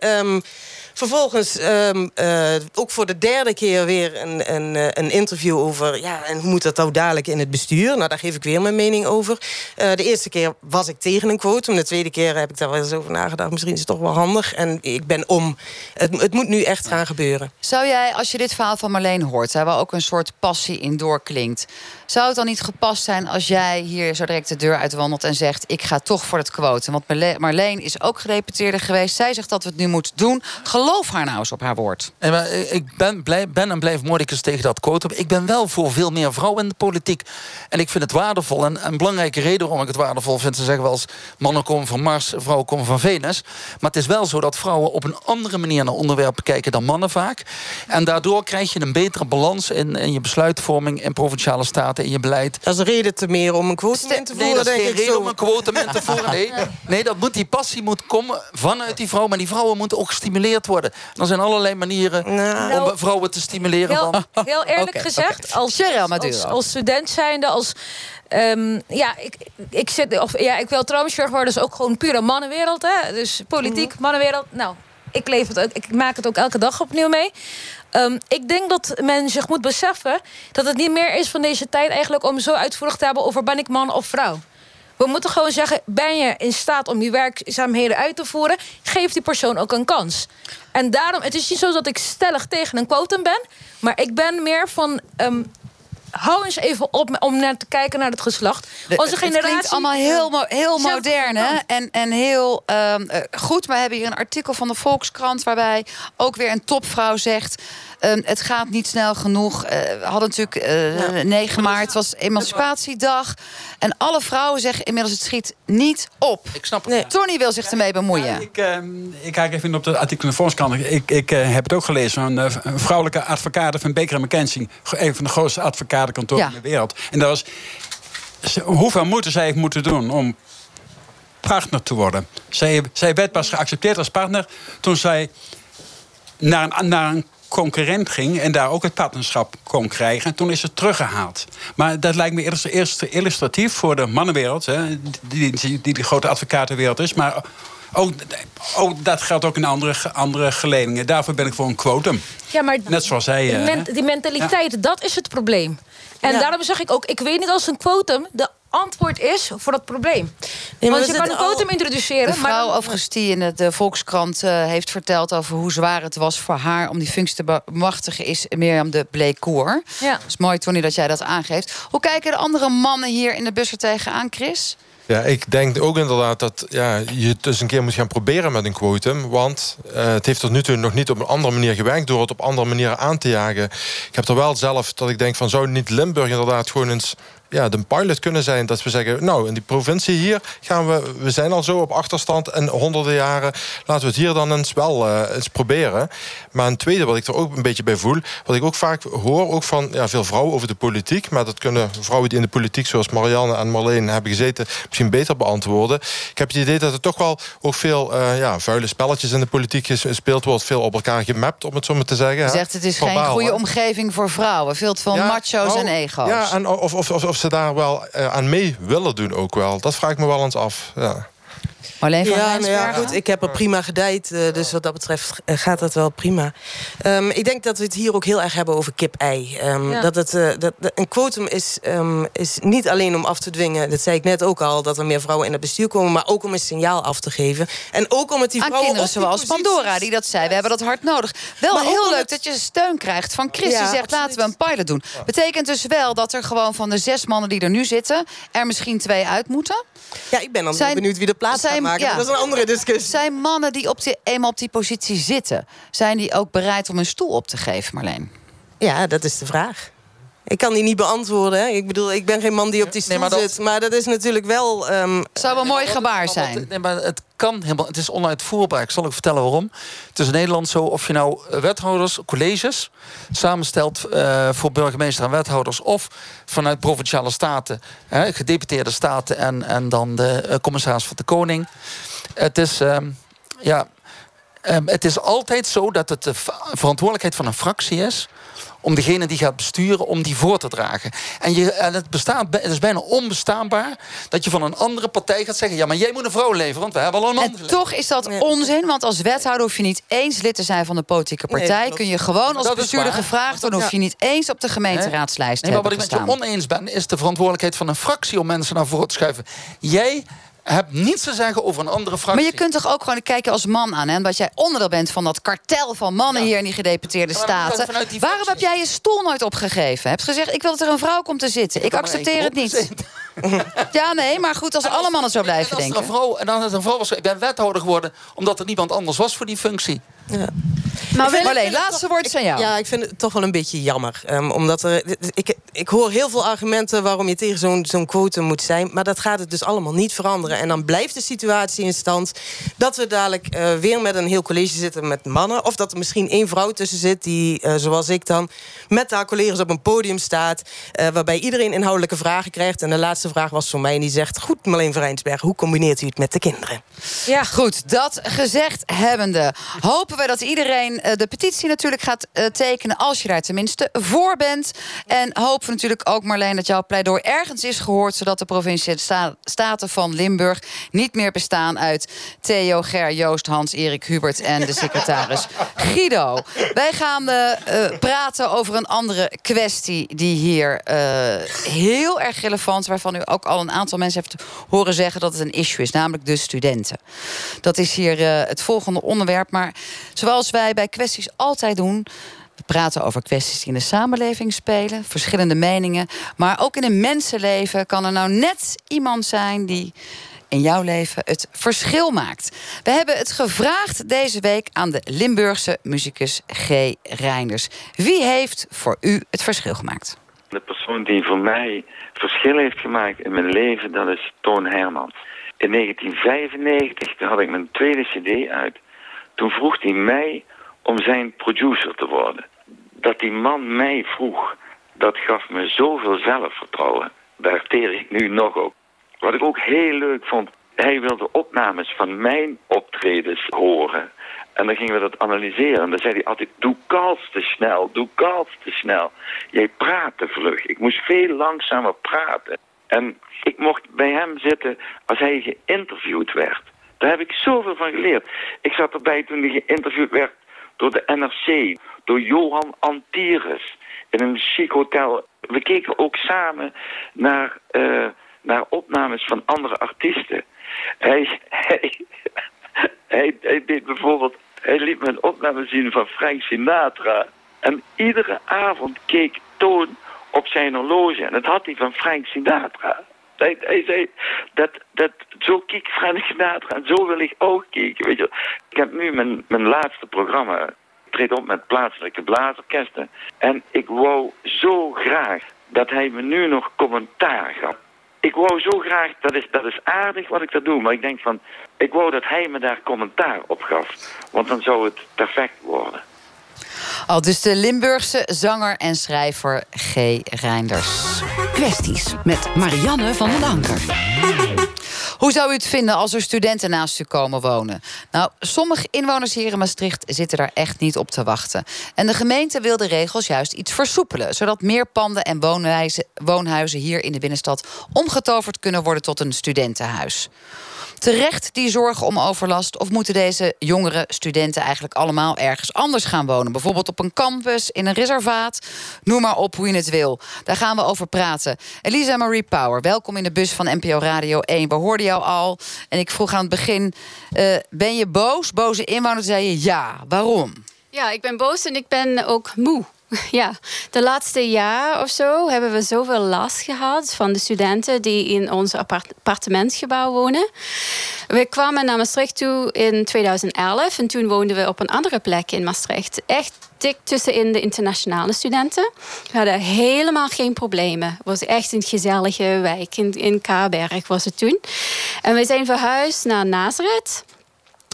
Vervolgens ehm, eh, ook voor de derde keer weer een, een, eh, een interview over... ja, en hoe moet dat nou dadelijk in het bestuur? Nou, daar geef ik weer mijn mening over. Eh, de eerste keer was ik tegen een quotum. De tweede keer heb ik daar wel eens over nagedacht. Misschien is het toch wel handig. En ik ben om. Het, het moet nu echt gaan gebeuren. Zou jij, als je dit verhaal van Marleen hoort, waar ook een soort passie in doorklinkt, zou het dan niet gepast zijn als jij hier zo direct de deur uitwandelt en zegt: Ik ga toch voor het quotum? Want Marle- Marleen is ook gedeputeerde geweest. Zij zegt dat we het nu moeten doen. Geloof haar nou eens op haar woord. Nee, maar ik ben, blij, ben en blijf moordicus tegen dat quotum. Ik ben wel voor veel meer vrouwen in de politiek. En ik vind het waardevol. En een belangrijke reden waarom ik het waardevol vind... ze zeggen wel eens, mannen komen van Mars, vrouwen komen van Venus. Maar het is wel zo dat vrouwen op een andere manier naar onderwerpen kijken... dan mannen vaak. En daardoor krijg je een betere balans in, in je besluitvorming... in provinciale staten, in je beleid. Dat is een reden te meer om een quotum in te voeren, Nee, dat is denk geen ik reden zo. om een quotum in te voeren. Nee, [LAUGHS] nee dat moet, die passie moet komen vanuit die vrouw. Maar die vrouwen moeten ook gestimuleerd worden. Er zijn allerlei manieren Nou, om vrouwen te stimuleren. Heel, van- heel eerlijk gezegd, oké. als, Cheryl als, als, student zijnde, als... ehm, ja, ik, ik, zit, of, ja, ik wil trouwens worden, dus ook gewoon pure mannenwereld. Hè? Dus politiek, mannenwereld. Nou, ik, leef het ook, ik maak het ook elke dag opnieuw mee. Ehm, ik denk dat men zich moet beseffen dat het niet meer is van deze tijd eigenlijk om zo uitvoerig te hebben over ben ik man of vrouw. We moeten gewoon zeggen, ben je in staat om die werkzaamheden uit te voeren? Geef die persoon ook een kans. En daarom, het is niet zo dat ik stellig tegen een quotum ben. Maar ik ben meer van, ehm, hou eens even op om naar te kijken naar het geslacht. Onze het generatie... klinkt allemaal heel, mo- heel modern hè? En, en heel eh, goed. Maar we hebben hier een artikel van de Volkskrant... waarbij ook weer een topvrouw zegt... ehm, het gaat niet snel genoeg. Eh, we hadden natuurlijk eh 9 maart, was Emancipatiedag. En alle vrouwen zeggen inmiddels het schiet niet op. Ik snap het. Tony wil zich ermee bemoeien. Ik, eh, ik kijk even op het artikel in de Volkskrant. Ik, ik eh, heb het ook gelezen. Een, eh, een vrouwelijke advocaat van Baker McKenzie. Een van de grootste advocatenkantoren Ja. in de wereld. En dat was... Hoeveel moeite zij heeft moeten doen om partner te worden. Zij, zij werd pas geaccepteerd als partner toen zij naar een, naar een concurrent ging en daar ook het partnerschap kon krijgen. En toen is het teruggehaald. Maar dat lijkt me eerst, eerst illustratief voor de mannenwereld, hè, die, die, die de grote advocatenwereld is. Maar ook, ook, dat geldt ook in andere, andere geledingen. Daarvoor ben ik voor een quotum. Ja, maar Net zoals zij. die, eh, men- die mentaliteit, dat is het probleem. En Ja. daarom zeg ik ook, ik weet niet als een quotum de antwoord is voor dat probleem. maar Want je kan een quotum introduceren, De maar vrouw overigens die in het de Volkskrant eh, heeft verteld over hoe zwaar het was voor haar om die functie te bemachtigen, is Mirjam de Bleekoor. Ja. Het is mooi, Tony, dat jij dat aangeeft. Hoe kijken de andere mannen hier in de bus er tegenaan, Chris? Ja, ik denk ook inderdaad dat ja, je het dus een keer moet gaan proberen met een quotum. Want eh, het heeft tot nu toe nog niet op een andere manier gewerkt... door het op andere manieren aan te jagen. Ik heb er wel zelf dat ik denk van... zou niet Limburg inderdaad gewoon eens ja, de pilot kunnen zijn... dat we zeggen, nou, in die provincie hier gaan we... we zijn al zo op achterstand en honderden jaren... laten we het hier dan eens wel eh, eens proberen. Maar een tweede wat ik er ook een beetje bij voel... wat ik ook vaak hoor, ook van ja, veel vrouwen over de politiek... maar dat kunnen vrouwen die in de politiek... zoals Marianne en Marleen hebben gezeten... misschien beter beantwoorden. Ik heb het idee dat er toch wel ook veel eh, ja, vuile spelletjes in de politiek gespeeld wordt. Veel op elkaar gemapt, om het zo maar te zeggen. Je zegt het is geen goede hè. omgeving voor vrouwen. Veel Ja, macho's nou, en ego's. Ja, en of, of, of, of ze daar wel eh, aan mee willen doen ook wel. Dat vraag ik me wel eens af. Ja. Marleen van Ja, nou ja, goed, ik heb er prima gedijd. eh, dus wat dat betreft eh, gaat dat wel prima. Ehm, ik denk dat we het hier ook heel erg hebben over kip-ei. Ehm, Ja. dat het, eh, dat, dat- een quotum is, ehm, is niet alleen om af te dwingen... dat zei ik net ook al, dat er meer vrouwen in het bestuur komen... maar ook om een signaal af te geven. En ook om het die Aan vrouwen kinderen op die zoals posities- Pandora, die dat zei. We hebben dat hard nodig. Wel Maar heel leuk het- dat je steun krijgt van Chris. Ja, die zegt, absoluut. laten we een pilot doen. Betekent dus wel dat er gewoon van de zes mannen die er nu zitten... er misschien twee uit moeten? Ja, ik ben dan Zijn- benieuwd wie de plaats zijn- gaat maken. ja. maar Dat is een andere discussie. Zijn mannen die op die, eenmaal op die positie zitten... zijn die ook bereid om een stoel op te geven, Marleen? Ja, dat is de vraag. Ik kan die niet beantwoorden. Hè. Ik bedoel, ik ben geen man die op die stoel maar dat- zit. Maar dat is natuurlijk wel... ehm, Zou wel een mooi gebaar zijn. Nee, maar het kan helemaal. Het is onuitvoerbaar. Ik zal ook vertellen waarom. Het is in Nederland zo of je nou eh, wethouders, colleges samenstelt eh, voor burgemeester en wethouders, of vanuit provinciale staten, hè, gedeputeerde staten en, en dan de eh, commissaris van de koning. Het is. ehm, ja, ehm, het is altijd zo dat het de verantwoordelijkheid van een fractie is om degene die gaat besturen, om die voor te dragen. En, je, en het, bestaat, het is bijna onbestaanbaar dat je van een andere partij gaat zeggen... ja, maar jij moet een vrouw leveren, want we hebben al een man En geleverd. toch is dat onzin, want als wethouder hoef je niet eens lid te zijn van de politieke partij. Kun je gewoon als Dat bestuurder gevraagd worden, hoef je niet eens op de gemeenteraadlijst te Nee, maar wat ik met je oneens ben, is de verantwoordelijkheid van een fractie om mensen naar voren te schuiven. Jij hebt niets te zeggen over een andere fractie. Maar je kunt toch ook gewoon kijken als man aan, hè? Omdat jij onderdeel bent van dat kartel van mannen Ja. hier in die gedeputeerde Ja, dat staten. die Waarom heb jij je stoel nooit opgegeven? Heb gezegd, ik wil dat er een vrouw komt te zitten. Ik heb er accepteer het niet. [LAUGHS] Ja, nee, maar goed, als alle mannen zo blijven er denken. Een vrouw, en dan is een vrouw was, ik ben wethouder geworden omdat er niemand anders was voor die functie. Maar vind- Marleen, het laatste toch- woord is aan jou. Ja, ik vind het toch wel een beetje jammer. Ehm, omdat er, ik, ik hoor heel veel argumenten waarom je tegen zo'n zo'n quotum moet zijn. Maar dat gaat het dus allemaal niet veranderen. En dan blijft de situatie in stand dat we dadelijk eh, weer met een heel college zitten met mannen. Of dat er misschien één vrouw tussen zit die, eh, zoals ik dan, met haar collega's op een podium staat. eh, waarbij iedereen inhoudelijke vragen krijgt. En de laatste vraag was voor mij en die zegt... Goed, Marleen Verijnsberg, hoe combineert u het met de kinderen? Ja, goed. Dat gezegd hebbende, hopen we dat iedereen eh, de petitie natuurlijk gaat eh, tekenen. Als je daar tenminste voor bent. En hopen natuurlijk ook, Marleen, dat jouw pleidooi ergens is gehoord. Zodat de provincie sta staten van Limburg niet meer bestaan uit Theo, Ger, Joost, Hans, Erik, Hubert en de secretaris Guido. Wij gaan eh, praten over een andere kwestie die hier heel erg relevant, waarvan u ook al een aantal mensen heeft horen zeggen dat het een issue is, namelijk de studenten. Dat is hier het volgende onderwerp. Maar zoals wij bij kwesties altijd doen. We praten over kwesties die in de samenleving spelen, verschillende meningen. Maar ook in een mensenleven kan er nou net iemand zijn die in jouw leven het verschil maakt. We hebben het gevraagd deze week aan de Limburgse muzikus G. Reinders. Wie heeft voor u het verschil gemaakt? De persoon die voor mij verschil heeft gemaakt in mijn leven, dat is Toon Hermans. In 1995 toen had ik mijn tweede cd uit. Toen vroeg hij mij om zijn producer te worden. Dat die man mij vroeg, dat gaf me zoveel zelfvertrouwen. Daar teer ik nu nog op. Wat ik ook heel leuk vond, hij wilde opnames van mijn optredens horen. En dan gingen we dat analyseren. En dan zei hij altijd, doe kals te snel, doe kals te snel. Jij praat te vlug. Ik moest veel langzamer praten. En ik mocht bij hem zitten als hij geïnterviewd werd. Daar heb ik zoveel van geleerd. Ik zat erbij toen hij geïnterviewd werd door de NRC, door Johan Antires in een chic hotel. We keken ook samen naar, uh, naar opnames van andere artiesten. Hij, hij, hij, hij deed bijvoorbeeld, hij liet me een opname zien van Frank Sinatra. En iedere avond keek Toon op zijn horloge. En dat had hij van Frank Sinatra. Hij, hij zei, dat, dat, zo keek Frank Sinatra en zo wil ik ook kijken. Weet je. Ik heb nu mijn, mijn laatste programma. Ik treed op met plaatselijke blaasorkesten. En ik wou zo graag dat hij me nu nog commentaar gaf. Ik wou zo graag, dat is, dat is aardig wat ik dat doe, maar ik denk van, ik wou dat hij me daar commentaar op gaf. Want dan zou het perfect worden. Al dus de Limburgse zanger en schrijver G. Reinders. Kwesties met Marianne van den Anker. Hoe zou u het vinden als er studenten naast u komen wonen? Nou, sommige inwoners hier in Maastricht zitten daar echt niet op te wachten. En de gemeente wil de regels juist iets versoepelen, zodat meer panden en woonhuizen hier in de binnenstad omgetoverd kunnen worden tot een studentenhuis terecht die zorgen om overlast? Of moeten deze jongere studenten eigenlijk allemaal ergens anders gaan wonen? Bijvoorbeeld op een campus, in een reservaat. Noem maar op hoe je het wil. Daar gaan we over praten. Elisa Marie Power, welkom in de bus van NPO Radio 1. We hoorden jou al. En ik vroeg aan het begin: uh, ben je boos? Boze inwoners zei je ja. Waarom? Ja, ik ben boos en ik ben ook moe. [LAUGHS] Ja, de laatste jaar of zo hebben we zoveel last gehad van de studenten die in ons appartementsgebouw wonen. We kwamen naar Maastricht toe in 2011 en toen woonden we op een andere plek in Maastricht. Echt dik tussenin de internationale studenten. We hadden helemaal geen problemen. Het was echt een gezellige wijk. In, in Kaarberg was het toen. En we zijn verhuisd naar Nazareth.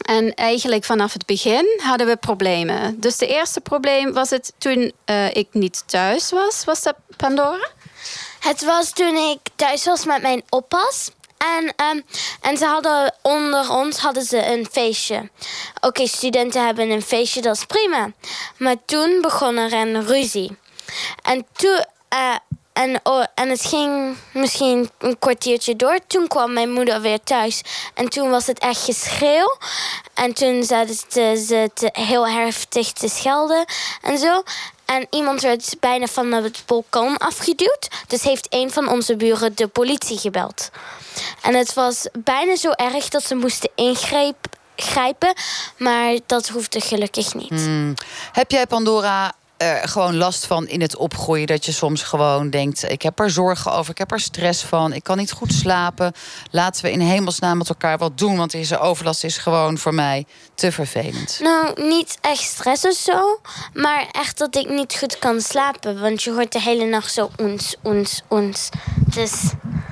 En eigenlijk vanaf het begin hadden we problemen. Dus de eerste probleem was het toen uh, ik niet thuis was. Was dat Pandora? Het was toen ik thuis was met mijn oppas. En, um, en ze hadden onder ons hadden ze een feestje. Oké, studenten hebben een feestje, dat is prima. Maar toen begon er een ruzie. En toen, uh, en, oh, en het ging misschien een kwartiertje door. Toen kwam mijn moeder weer thuis. En toen was het echt geschreeuw. En toen zaten ze te, heel heftig te schelden en zo. En iemand werd bijna van het balkon afgeduwd. Dus heeft een van onze buren de politie gebeld. En het was bijna zo erg dat ze moesten ingrijpen. Maar dat hoefde gelukkig niet. Hmm. Heb jij Pandora er gewoon last van in het opgroeien. Dat je soms gewoon denkt: ik heb er zorgen over, ik heb er stress van, ik kan niet goed slapen. Laten we in hemelsnaam met elkaar wat doen, want deze overlast is gewoon voor mij te vervelend. Nou, niet echt stress of zo, maar echt dat ik niet goed kan slapen. Want je hoort de hele nacht zo ons, ons, ons. Dus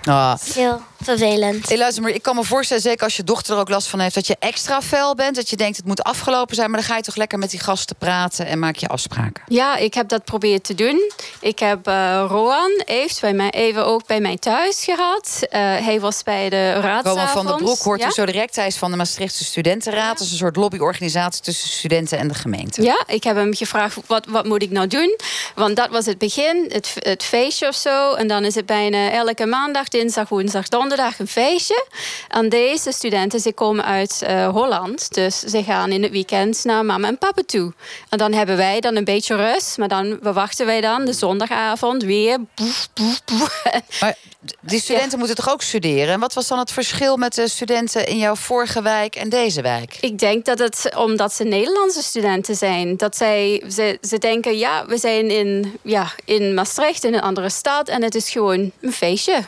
ah. heel vervelend. Hey, luister maar, ik kan me voorstellen, zeker als je dochter er ook last van heeft, dat je extra fel bent. Dat je denkt het moet afgelopen zijn, maar dan ga je toch lekker met die gasten praten en maak je afspraken. Ja, ik heb dat geprobeerd te doen. Ik heb uh, Roan heeft bij mij even ook bij mij thuis gehad. Uh, hij was bij de raadsavond. Roan van der Broek hoort u zo direct. Hij is van de Maastrichtse Studentenraad. Dat is een soort lobbyorganisatie tussen studenten en de gemeente. Ja, ik heb hem gevraagd wat, wat moet ik nou doen. Want dat was het begin, het, het feestje of zo. En dan is het bijna elke maandag, dinsdag, woensdag, donderdag een feestje. En deze studenten, ze komen uit uh, Holland. Dus ze gaan in het weekend naar mama en papa toe. En dan hebben wij dan een beetje maar dan wachten wij dan de zondagavond weer. Boef, boef, boef. [LAUGHS] Maar die studenten moeten toch ook studeren? En wat was dan het verschil met de studenten in jouw vorige wijk en deze wijk? Ik denk dat het omdat ze Nederlandse studenten zijn. Dat zij, ze, ze denken, ja, we zijn in, ja, in Maastricht, in een andere stad. En het is gewoon een feestje.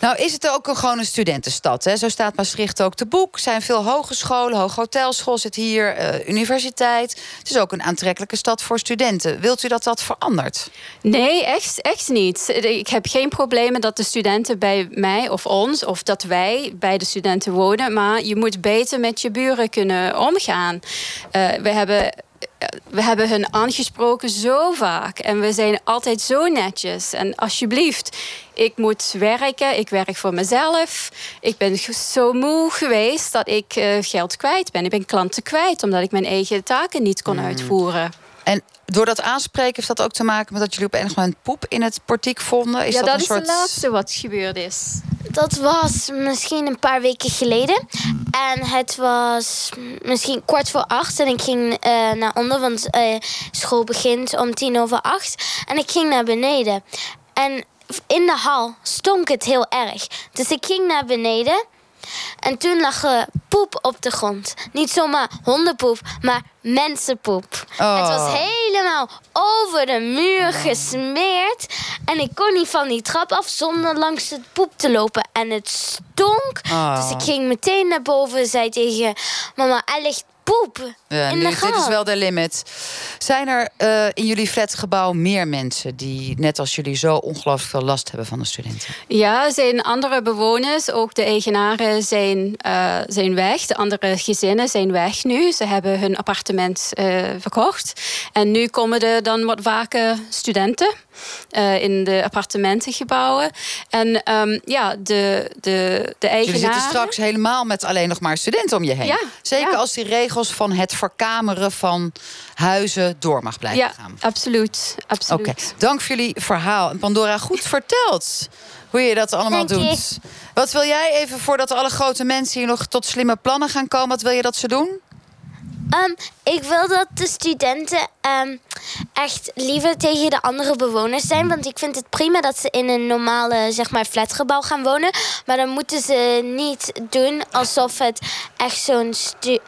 Nou, is het ook een, gewoon een studentenstad? Hè? Zo staat Maastricht ook te boek. Er zijn veel hogescholen, hooghotelschool zit hier, uh, universiteit. Het is ook een aantrekkelijke stad voor studenten. Wilt u dat dat verandert? Nee, echt, echt niet. Ik heb geen problemen dat de studenten bij mij of ons... of dat wij bij de studenten wonen. Maar je moet beter met je buren kunnen omgaan. Uh, we hebben we hebben hun aangesproken zo vaak. En we zijn altijd zo netjes. En alsjeblieft, ik moet werken. Ik werk voor mezelf. Ik ben zo moe geweest dat ik uh, geld kwijt ben. Ik ben klanten kwijt omdat ik mijn eigen taken niet kon mm. uitvoeren. En door dat aanspreken heeft dat ook te maken met dat jullie op enig moment poep in het portiek vonden? Is ja, dat, dat is soort... het laatste wat gebeurd is. Dat was misschien een paar weken geleden. En het was misschien kwart voor acht. En ik ging uh, naar onder, want uh, school begint om tien over acht. En ik ging naar beneden. En in de hal stonk het heel erg. Dus ik ging naar beneden. En toen lag er poep op de grond. Niet zomaar hondenpoep, maar mensenpoep. Het was oh. helemaal over de muur gesmeerd. En ik kon niet van die trap af zonder langs het poep te lopen. En het stonk. Oh. Dus ik ging meteen naar boven en zei tegen mama, er ligt poep ja, in de Dit is wel de limit. Zijn er uh, in jullie flatgebouw meer mensen... die net als jullie zo ongelooflijk veel last hebben van de studenten? Ja, zijn andere bewoners. Ook de eigenaren zijn, uh, zijn weg. De andere gezinnen zijn weg nu. Ze hebben hun appartement uh, verkocht. En nu komen er dan wat vaker studenten... Uh, in de appartementengebouwen. En um, ja, de, de, de eigenaren... Jullie zitten straks helemaal met alleen nog maar studenten om je heen. Ja, Zeker ja. als die regels van het verkameren van huizen door mag blijven ja, gaan. Absoluut. absoluut. Oké, dank voor jullie verhaal. En Pandora, goed [LAUGHS] verteld hoe je dat allemaal Dank doet. je. Wat wil jij even voordat alle grote mensen hier nog tot slimme plannen gaan komen? Wat wil je dat ze doen? Um, ik wil dat de studenten um, echt liever tegen de andere bewoners zijn. Want ik vind het prima dat ze in een normale zeg maar, flatgebouw gaan wonen. Maar dan moeten ze niet doen alsof het echt, zo'n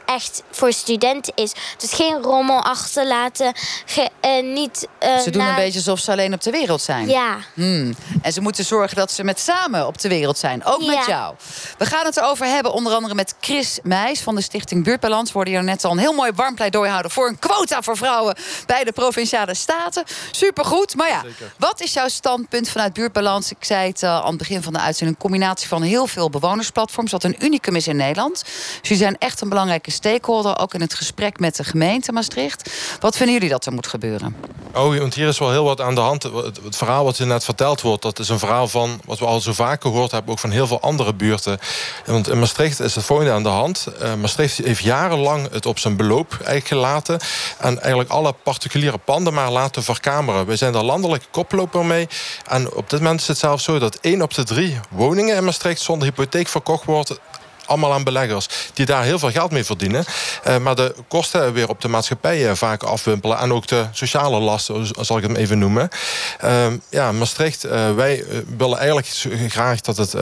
echt voor studenten is. Dus geen rommel achterlaten. Ge uh, niet, uh, ze doen een beetje alsof ze alleen op de wereld zijn. Ja. Hmm. En ze moeten zorgen dat ze met samen op de wereld zijn. Ook met jou. We gaan het erover hebben, onder andere met Chris Meijs van de Stichting Buurtbalans. We hoorden hier net al een heel mooi warm pleidooi houden voor een quota voor vrouwen bij de provinciale staten. Supergoed. Maar ja, wat is jouw standpunt vanuit Buurtbalans? Ik zei het uh, aan het begin van de uitzending: een combinatie van heel veel bewonersplatforms, wat een unicum is in Nederland. Dus jullie zijn echt een belangrijke stakeholder, ook in het gesprek met de gemeente Maastricht. Wat vinden jullie dat er moet gebeuren? Oh, want hier is wel heel wat aan de hand. Het, verhaal wat net verteld wordt, dat is een verhaal van wat we al zo vaak gehoord hebben, ook van heel veel andere buurten. Want in Maastricht is het volgende aan de hand. Uh, Maastricht heeft jarenlang het op zijn beloop eigenlijk gelaten. En eigenlijk alle particuliere panden maar laten verkameren. We zijn daar landelijk koploper mee. En op dit moment is het zelfs zo dat één op de drie woningen in Maastricht zonder hypotheek verkocht wordt allemaal aan beleggers die daar heel veel geld mee verdienen. Uh, maar de kosten weer op de maatschappij uh, vaak afwimpelen. En ook de sociale lasten, zal ik het even noemen. Uh, ja, Maastricht, wij willen eigenlijk graag dat het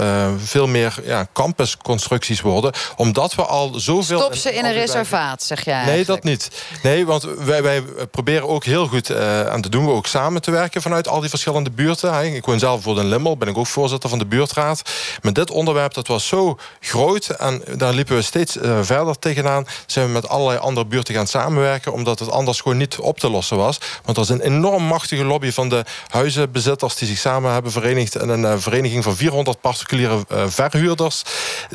veel meer ja, campusconstructies worden. Omdat we al zoveel... Stop ze in een reservaat, zeg jij Nee, dat niet. Nee, want wij, wij proberen ook heel goed, en dat doen we ook samen te werken vanuit al die verschillende buurten. Ik woon zelf voor in Limmel, ben ik ook voorzitter van de buurtraad. Maar dit onderwerp, dat was zo groot en daar liepen we steeds uh, verder tegenaan. Zijn we met allerlei andere buurten gaan samenwerken... omdat het anders gewoon niet op te lossen was. Want er is een enorm machtige lobby van de huizenbezitters... die zich samen hebben verenigd in een uh, vereniging van 400 particuliere uh, verhuurders...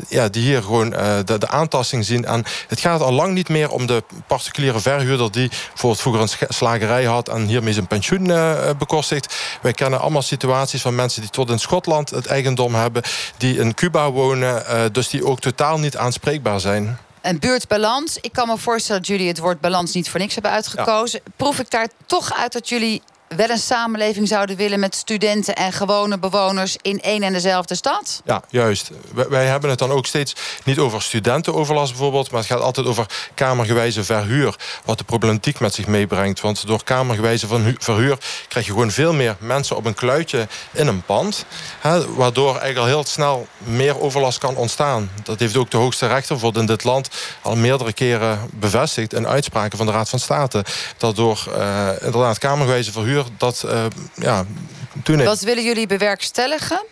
Ja, die hier gewoon de, de, aantasting zien. En het gaat al lang niet meer om de particuliere verhuurder... die bijvoorbeeld vroeger een slagerij had... en hiermee zijn pensioen bekostigt. Wij kennen allemaal situaties van mensen die tot in Schotland... het eigendom hebben, die in Cuba wonen... dus die ook totaal niet aanspreekbaar zijn. En buurtbalans. Ik kan me voorstellen dat jullie het woord balans niet voor niks hebben uitgekozen. Ja. Proef ik daar toch uit dat jullie wel een samenleving zouden willen met studenten en gewone bewoners in één en dezelfde stad? Ja, juist. Wij, hebben het dan ook steeds niet over studentenoverlast bijvoorbeeld, maar het gaat altijd over kamergewijze verhuur, wat de problematiek met zich meebrengt. Want door kamergewijze verhuur krijg je gewoon veel meer mensen op een kluitje in een pand, hè, waardoor eigenlijk al heel snel meer overlast kan ontstaan. Dat heeft ook de hoogste rechter bijvoorbeeld in dit land al meerdere keren bevestigd in uitspraken van de Raad van State. Dat door uh, inderdaad kamergewijze verhuur dat uh, ja, Wat willen jullie bewerkstelligen?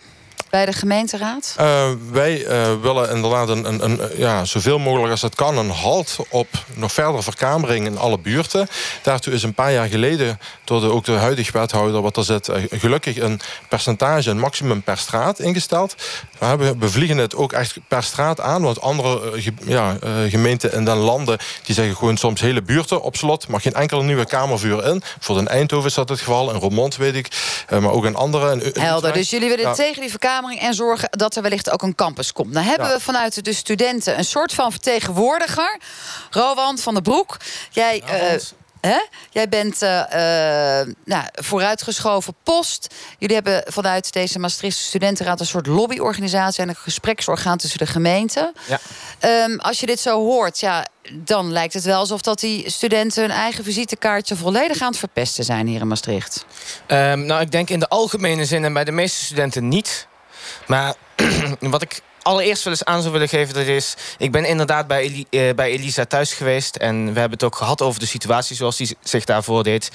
Bij de gemeenteraad? Uh, wij uh, willen inderdaad een, een, een, ja, zoveel mogelijk als het kan... een halt op nog verdere verkamering in alle buurten. Daartoe is een paar jaar geleden door de, ook de huidige wethouder... wat er zit, uh, gelukkig een percentage, een maximum per straat ingesteld. We, hebben, we vliegen het ook echt per straat aan. Want andere ja, gemeenten in den landen... die zeggen gewoon soms hele buurten op slot. mag geen enkele nieuwe kamervuur in. Voor in Eindhoven is dat het geval. In Roermond weet ik. maar ook in andere... In, Helder, dus jullie willen ja. tegen die verkamering... en zorgen dat er wellicht ook een campus komt. Dan hebben ja. we vanuit de studenten een soort van vertegenwoordiger. Rowan van der Broek. Jij... Hè? Jij bent uh, uh, nou, vooruitgeschoven post. Jullie hebben vanuit deze Maastrichtse studentenraad... een soort lobbyorganisatie en een gespreksorgaan tussen de gemeenten. Ja. Um, als je dit zo hoort, ja, dan lijkt het wel alsof dat die studenten... hun eigen visitekaartje volledig aan het verpesten zijn hier in Maastricht. Um, nou, ik denk in de algemene zin en bij de meeste studenten niet. Maar [CLEARS THROAT] wat ik allereerst wel eens aan zou willen geven... dat is, ik ben inderdaad bij, uh, bij Elisa thuis geweest... en we hebben het ook gehad over de situatie zoals die zich daarvoor deed.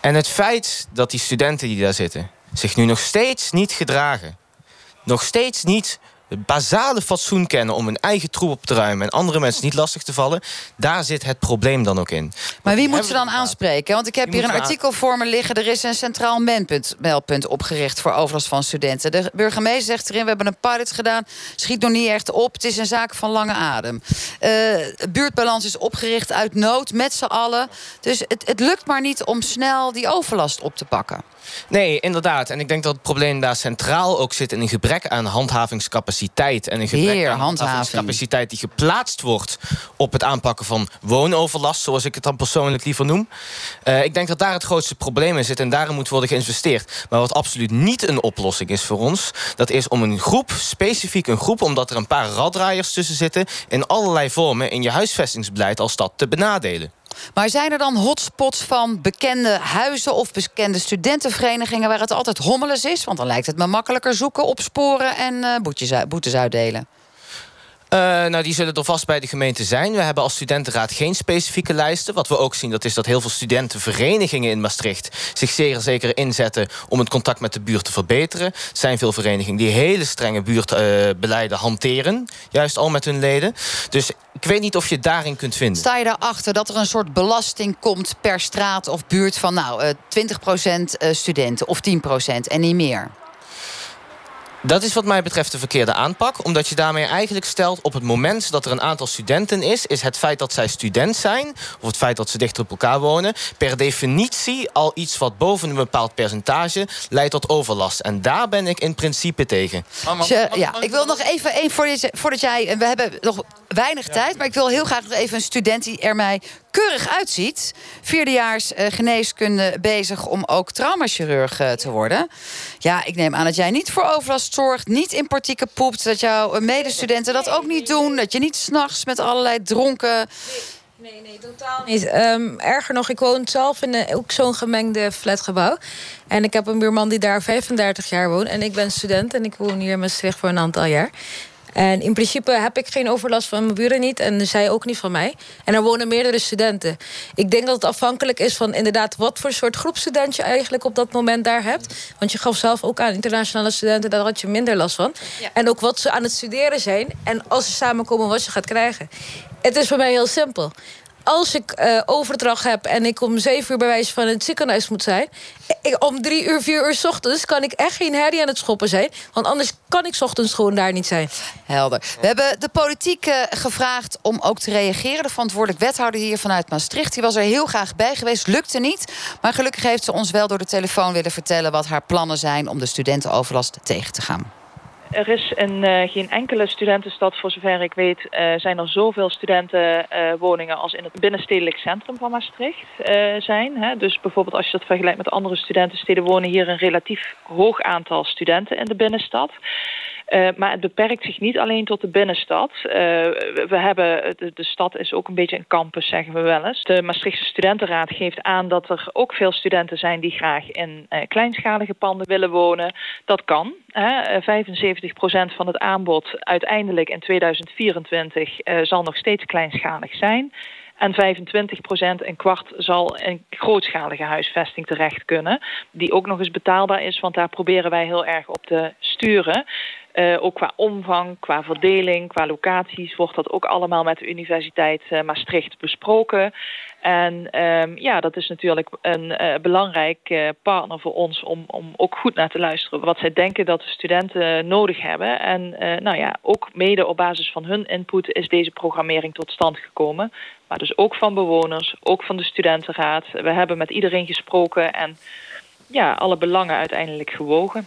En het feit dat die studenten die daar zitten... zich nu nog steeds niet gedragen... nog steeds niet basale fatsoen kennen om hun eigen troep op te ruimen en andere mensen niet lastig te vallen, daar zit het probleem dan ook in. Maar wie moet ze dan aanspreken? Want ik heb hier een artikel voor me liggen. Er is een centraal meldpunt opgericht voor overlast van studenten. De burgemeester zegt erin: we hebben een pilot gedaan, schiet nog niet echt op. Het is een zaak van lange adem. Uh, buurtbalans is opgericht uit nood met z'n allen. Dus het, het lukt maar niet om snel die overlast op te pakken. Nee, inderdaad. En ik denk dat het probleem daar centraal ook zit in een gebrek aan handhavingscapaciteit. En een gebrek Heer, aan handhavingscapaciteit die geplaatst wordt op het aanpakken van woonoverlast, zoals ik het dan persoonlijk liever noem. Uh, ik denk dat daar het grootste probleem in zit en daarin moet worden geïnvesteerd. Maar wat absoluut niet een oplossing is voor ons, dat is om een groep, specifiek een groep, omdat er een paar raddraaiers tussen zitten, in allerlei vormen in je huisvestingsbeleid als stad te benadelen. Maar zijn er dan hotspots van bekende huizen of bekende studentenverenigingen waar het altijd hommeles is? Want dan lijkt het me makkelijker zoeken, opsporen en uh, boetes, boetes uitdelen. Uh, nou, die zullen er vast bij de gemeente zijn. We hebben als studentenraad geen specifieke lijsten. Wat we ook zien, dat is dat heel veel studentenverenigingen in Maastricht... zich zeer zeker inzetten om het contact met de buurt te verbeteren. Er zijn veel verenigingen die hele strenge buurtbeleiden hanteren. Juist al met hun leden. Dus ik weet niet of je het daarin kunt vinden. Sta je daarachter dat er een soort belasting komt per straat of buurt... van nou, uh, 20% studenten of 10% en niet meer? Dat is wat mij betreft de verkeerde aanpak. Omdat je daarmee eigenlijk stelt op het moment dat er een aantal studenten is... is het feit dat zij student zijn, of het feit dat ze dichter op elkaar wonen... per definitie al iets wat boven een bepaald percentage leidt tot overlast. En daar ben ik in principe tegen. ja, ik wil nog even, één voordat, voordat jij... We hebben nog weinig tijd, maar ik wil heel graag nog even een student... die er mij keurig uitziet. Vierdejaars uh, geneeskunde bezig om ook traumachirurg uh, te worden. Ja, ik neem aan dat jij niet voor overlast zorgt, niet in partieken poept, dat jouw medestudenten dat ook niet doen, dat je niet s'nachts met allerlei dronken. Nee, nee, totaal niet. Um, erger nog, ik woon zelf in ook zo'n gemengde flatgebouw. En ik heb een buurman die daar 35 jaar woont. En ik ben student en ik woon hier in Maastricht voor een aantal jaar. En in principe heb ik geen overlast van mijn buren niet. En zij ook niet van mij. En er wonen meerdere studenten. Ik denk dat het afhankelijk is van inderdaad... wat voor soort groepstudent je eigenlijk op dat moment daar hebt. Want je gaf zelf ook aan internationale studenten... daar had je minder last van. Ja. En ook wat ze aan het studeren zijn. En als ze samenkomen wat je gaat krijgen. Het is voor mij heel simpel als ik uh, overdracht heb en ik om zeven uur bij wijze van het ziekenhuis moet zijn... Ik, om drie uur, vier uur s ochtends kan ik echt geen herrie aan het schoppen zijn. Want anders kan ik s ochtends gewoon daar niet zijn. Helder. We hebben de politiek uh, gevraagd om ook te reageren. De verantwoordelijk wethouder hier vanuit Maastricht... die was er heel graag bij geweest, lukte niet. Maar gelukkig heeft ze ons wel door de telefoon willen vertellen... wat haar plannen zijn om de studentenoverlast tegen te gaan. Er is in uh, geen enkele studentenstad, voor zover ik weet, uh, zijn er zoveel studentenwoningen als in het binnenstedelijk centrum van Maastricht zijn. Hè. Dus bijvoorbeeld als je dat vergelijkt met andere studentensteden, wonen hier een relatief hoog aantal studenten in de binnenstad. Uh, maar het beperkt zich niet alleen tot de binnenstad. Uh, we hebben, de, stad is ook een beetje een campus, zeggen we wel eens. De Maastrichtse Studentenraad geeft aan dat er ook veel studenten zijn... die graag in uh, kleinschalige panden willen wonen. Dat kan. Hè. 75% van het aanbod uiteindelijk in 2024 zal nog steeds kleinschalig zijn. En 25 procent, een kwart, zal in grootschalige huisvesting terecht kunnen. Die ook nog eens betaalbaar is, want daar proberen wij heel erg op te sturen. Uh, ook qua omvang, qua verdeling, qua locaties wordt dat ook allemaal met de Universiteit uh, Maastricht besproken. En um, ja, dat is natuurlijk een uh, belangrijk partner voor ons om, om ook goed naar te luisteren wat zij denken dat de studenten nodig hebben. En nou ja, ook mede op basis van hun input is deze programmering tot stand gekomen. Maar dus ook van bewoners, ook van de studentenraad. We hebben met iedereen gesproken en ja, alle belangen uiteindelijk gewogen.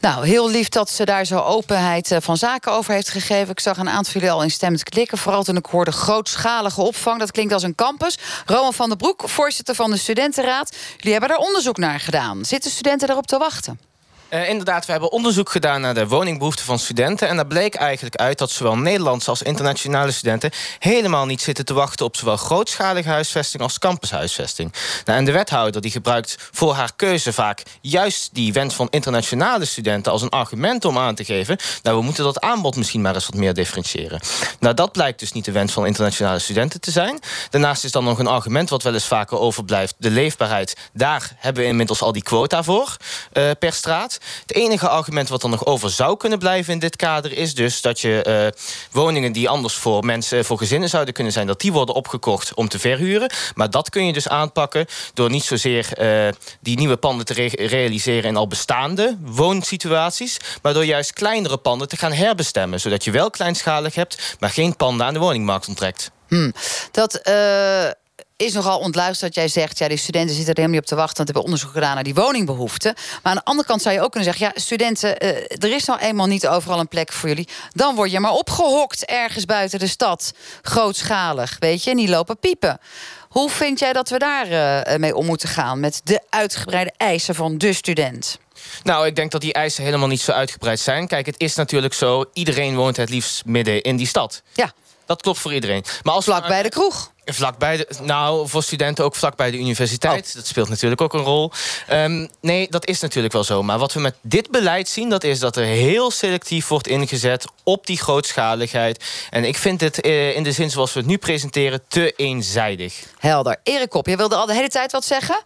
Nou, heel lief dat ze daar zo openheid eh, van zaken over heeft gegeven. Ik zag een aantal jullie al instemmend klikken. Vooral toen ik hoorde grootschalige opvang. Dat klinkt als een campus. Roman van der Broek, voorzitter van de studentenraad. Jullie hebben daar onderzoek naar gedaan. Zitten studenten daarop te wachten? Uh, inderdaad, we hebben onderzoek gedaan naar de woningbehoeften van studenten. En daar bleek eigenlijk uit dat zowel Nederlandse als internationale studenten helemaal niet zitten te wachten op zowel grootschalige huisvesting als campushuisvesting. Nou, en de wethouder die gebruikt voor haar keuze vaak juist die wens van internationale studenten als een argument om aan te geven. Nou, we moeten dat aanbod misschien maar eens wat meer differentiëren. Nou, dat blijkt dus niet de wens van internationale studenten te zijn. Daarnaast is dan nog een argument wat wel eens vaker overblijft: de leefbaarheid. Daar hebben we inmiddels al die quota voor uh, per straat. Het enige argument wat er nog over zou kunnen blijven in dit kader is dus dat je uh, woningen die anders voor mensen, voor gezinnen zouden kunnen zijn, dat die worden opgekocht om te verhuren. Maar dat kun je dus aanpakken door niet zozeer uh, die nieuwe panden te re realiseren in al bestaande woonsituaties, maar door juist kleinere panden te gaan herbestemmen, zodat je wel kleinschalig hebt, maar geen panden aan de woningmarkt onttrekt. Hmm. Dat uh, is nogal ontluisterd dat jij zegt... ja, die studenten zitten er helemaal niet op te wachten... want hebben onderzoek gedaan naar die woningbehoeften. Maar aan de andere kant zou je ook kunnen zeggen... ja, studenten, uh, er is nou eenmaal niet overal een plek voor jullie. Dan word je maar opgehokt ergens buiten de stad. Grootschalig, weet je, en die lopen piepen. Hoe vind jij dat we daar uh, mee om moeten gaan... met de uitgebreide eisen van de student? Nou, ik denk dat die eisen helemaal niet zo uitgebreid zijn. Kijk, het is natuurlijk zo... iedereen woont het liefst midden in die stad. Ja. Dat klopt voor iedereen. Maar als vlak bij de kroeg. Vlak bij de, nou, voor studenten ook vlak bij de universiteit. Oh. Dat speelt natuurlijk ook een rol. Um, nee, dat is natuurlijk wel zo. Maar wat we met dit beleid zien... dat is dat er heel selectief wordt ingezet op die grootschaligheid. En ik vind het uh, in de zin zoals we het nu presenteren... te eenzijdig. Helder. Erik Kop, je wilde al de hele tijd wat zeggen...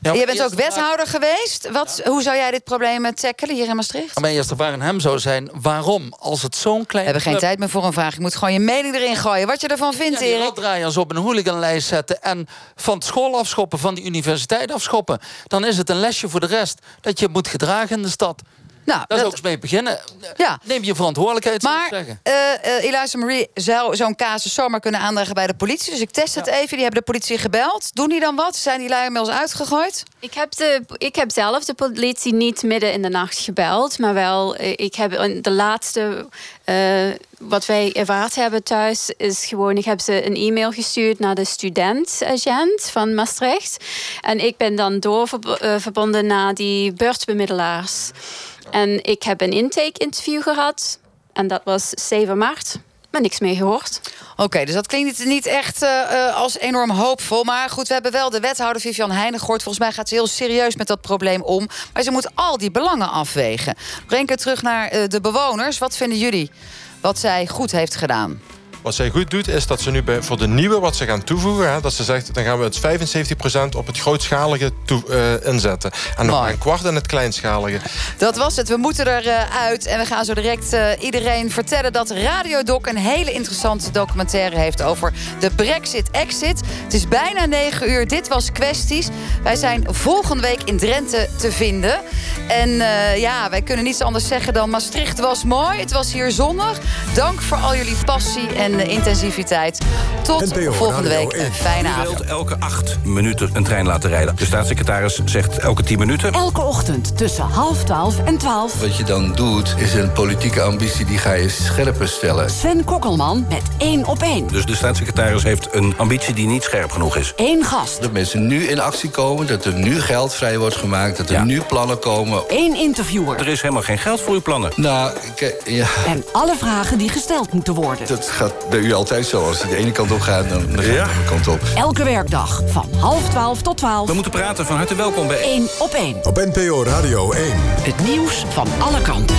Ja, je bent ook wethouder vraag... geweest. Wat, ja. Hoe zou jij dit probleem tackelen hier in Maastricht? Mijn eerste vraag aan hem zou zijn... waarom, als het zo'n klein... We hebben geen tijd meer voor een vraag. Je moet gewoon je mening erin gooien. Wat je ervan vindt, ja, Erik. draaiers op een hooliganlijst zetten... en van school afschoppen, van die universiteit afschoppen... dan is het een lesje voor de rest... dat je moet gedragen in de stad. Nou, dat, is ook eens mee beginnen. Ja. Neem je verantwoordelijkheid, maar. Uh, Eliza Marie zou zo'n casus zomaar kunnen aandragen bij de politie. Dus ik test het ja. even. Die hebben de politie gebeld. Doen die dan wat? Zijn die lui inmiddels uitgegooid? Ik heb, de, ik heb zelf de politie niet midden in de nacht gebeld. Maar wel, ik heb de laatste... Uh, wat wij ervaard hebben thuis is gewoon... ik heb ze een e-mail gestuurd naar de studentagent van Maastricht. En ik ben dan doorverbonden naar die beurtbemiddelaars. En ik heb een intake-interview gehad. En dat was 7 maart. Maar niks meer gehoord. Oké, dus dat klinkt niet echt uh, als enorm hoopvol. Maar goed, we hebben wel de wethouder Vivian Heijnen gehoord. Volgens mij gaat ze heel serieus met dat probleem om. Maar ze moet al die belangen afwegen. Breng het terug naar uh, de bewoners. Wat vinden jullie wat zij goed heeft gedaan? Wat zij goed doet, is dat ze nu bij, voor de nieuwe wat ze gaan toevoegen... Hè, dat ze zegt, dan gaan we het 75% op het grootschalige toe, uh, inzetten. En nog maar een kwart in het kleinschalige. Dat was het. We moeten eruit. Uh, uit en we gaan zo direct uh, iedereen vertellen... dat Radio Doc een hele interessante documentaire heeft... over de Brexit-exit. Het is bijna 9 uur. Dit was Kwesties. Wij zijn volgende week in Drenthe te vinden. En ja, wij kunnen niets anders zeggen dan... Maastricht was mooi, het was hier zonnig. Dank voor al jullie passie en de intensiviteit. Tot NPO volgende week. Een fijne avond. U wilt elke acht minuten een trein laten rijden. De staatssecretaris zegt elke tien minuten. Elke ochtend tussen half twaalf en twaalf. Wat je dan doet, is een politieke ambitie die ga je scherper stellen. Sven Kokkelman met één op één. Dus de staatssecretaris heeft een ambitie die niet scherp genoeg is. Eén gast. Dat mensen nu in actie komen, dat er nu geld vrij wordt gemaakt... dat er ja. nu plannen komen. Eén interviewer. Er is helemaal geen geld voor uw plannen. Nou, ja. En alle vragen die gesteld moeten worden. Dat gaat bij u altijd zo. Als het de ene kant op gaat, dan, dan gaat ja. de andere kant op. Elke werkdag van half twaalf tot twaalf. We moeten praten. Van harte welkom bij Eén op één. Op NPO Radio 1. Het nieuws van alle kanten.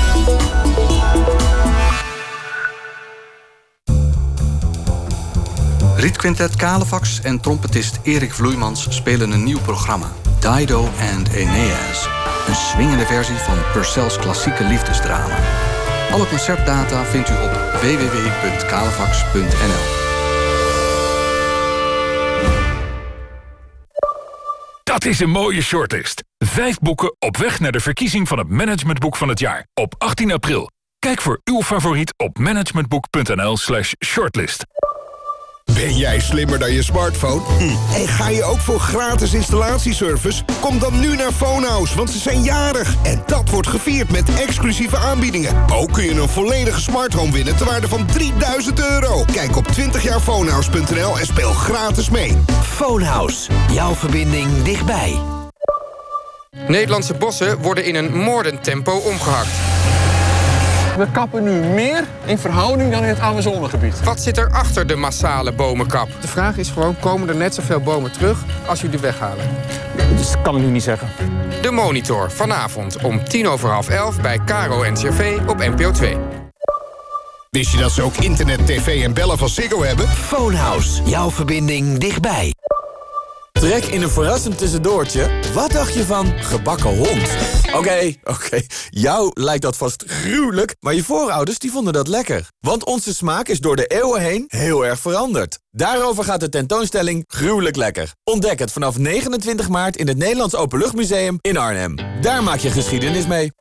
Rietquintet Kalefax en trompetist Erik Vloeimans spelen een nieuw programma. Dido and Aeneas. Een swingende versie van Purcell's klassieke liefdesdrama. Alle concertdata vindt u op www.kalefax.nl. Dat is een mooie shortlist. Vijf boeken op weg naar de verkiezing van het managementboek van het jaar. Op 18 april. Kijk voor uw favoriet op managementboek.nl slash shortlist. Ben jij slimmer dan je smartphone? En ga je ook voor gratis installatieservice? Kom dan nu naar Phonehouse, want ze zijn jarig. En dat wordt gevierd met exclusieve aanbiedingen. Ook kun je een volledige smart home winnen ter waarde van 3000 euro. Kijk op 20jaarphonehouse.nl en speel gratis mee. Phonehouse, jouw verbinding dichtbij. Nederlandse bossen worden in een moordend tempo omgehakt. We kappen nu meer in verhouding dan in het Amazonegebied. Wat zit er achter de massale bomenkap? De vraag is gewoon, komen er net zoveel bomen terug als jullie weghalen? Dat kan ik nu niet zeggen. De Monitor, vanavond om tien over half elf bij Caro NCRV op NPO 2. Wist je dat ze ook internet, tv en bellen van Ziggo hebben? Phonehouse, jouw verbinding dichtbij. Trek in een verrassend tussendoortje. Wat dacht je van gebakken hond? Oké, oké, jou lijkt dat vast gruwelijk, maar je voorouders die vonden dat lekker. Want onze smaak is door de eeuwen heen heel erg veranderd. Daarover gaat de tentoonstelling Gruwelijk Lekker. Ontdek het vanaf 29 maart in het Nederlands Openluchtmuseum in Arnhem. Daar maak je geschiedenis mee.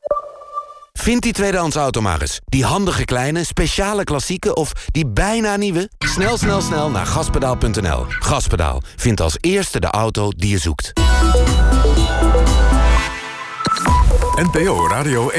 Vind die tweedehands auto maar eens. Die handige kleine, speciale klassieke of die bijna nieuwe? Snel, snel, snel naar gaspedaal.nl. Gaspedaal vindt als eerste de auto die je zoekt. NPO Radio 1.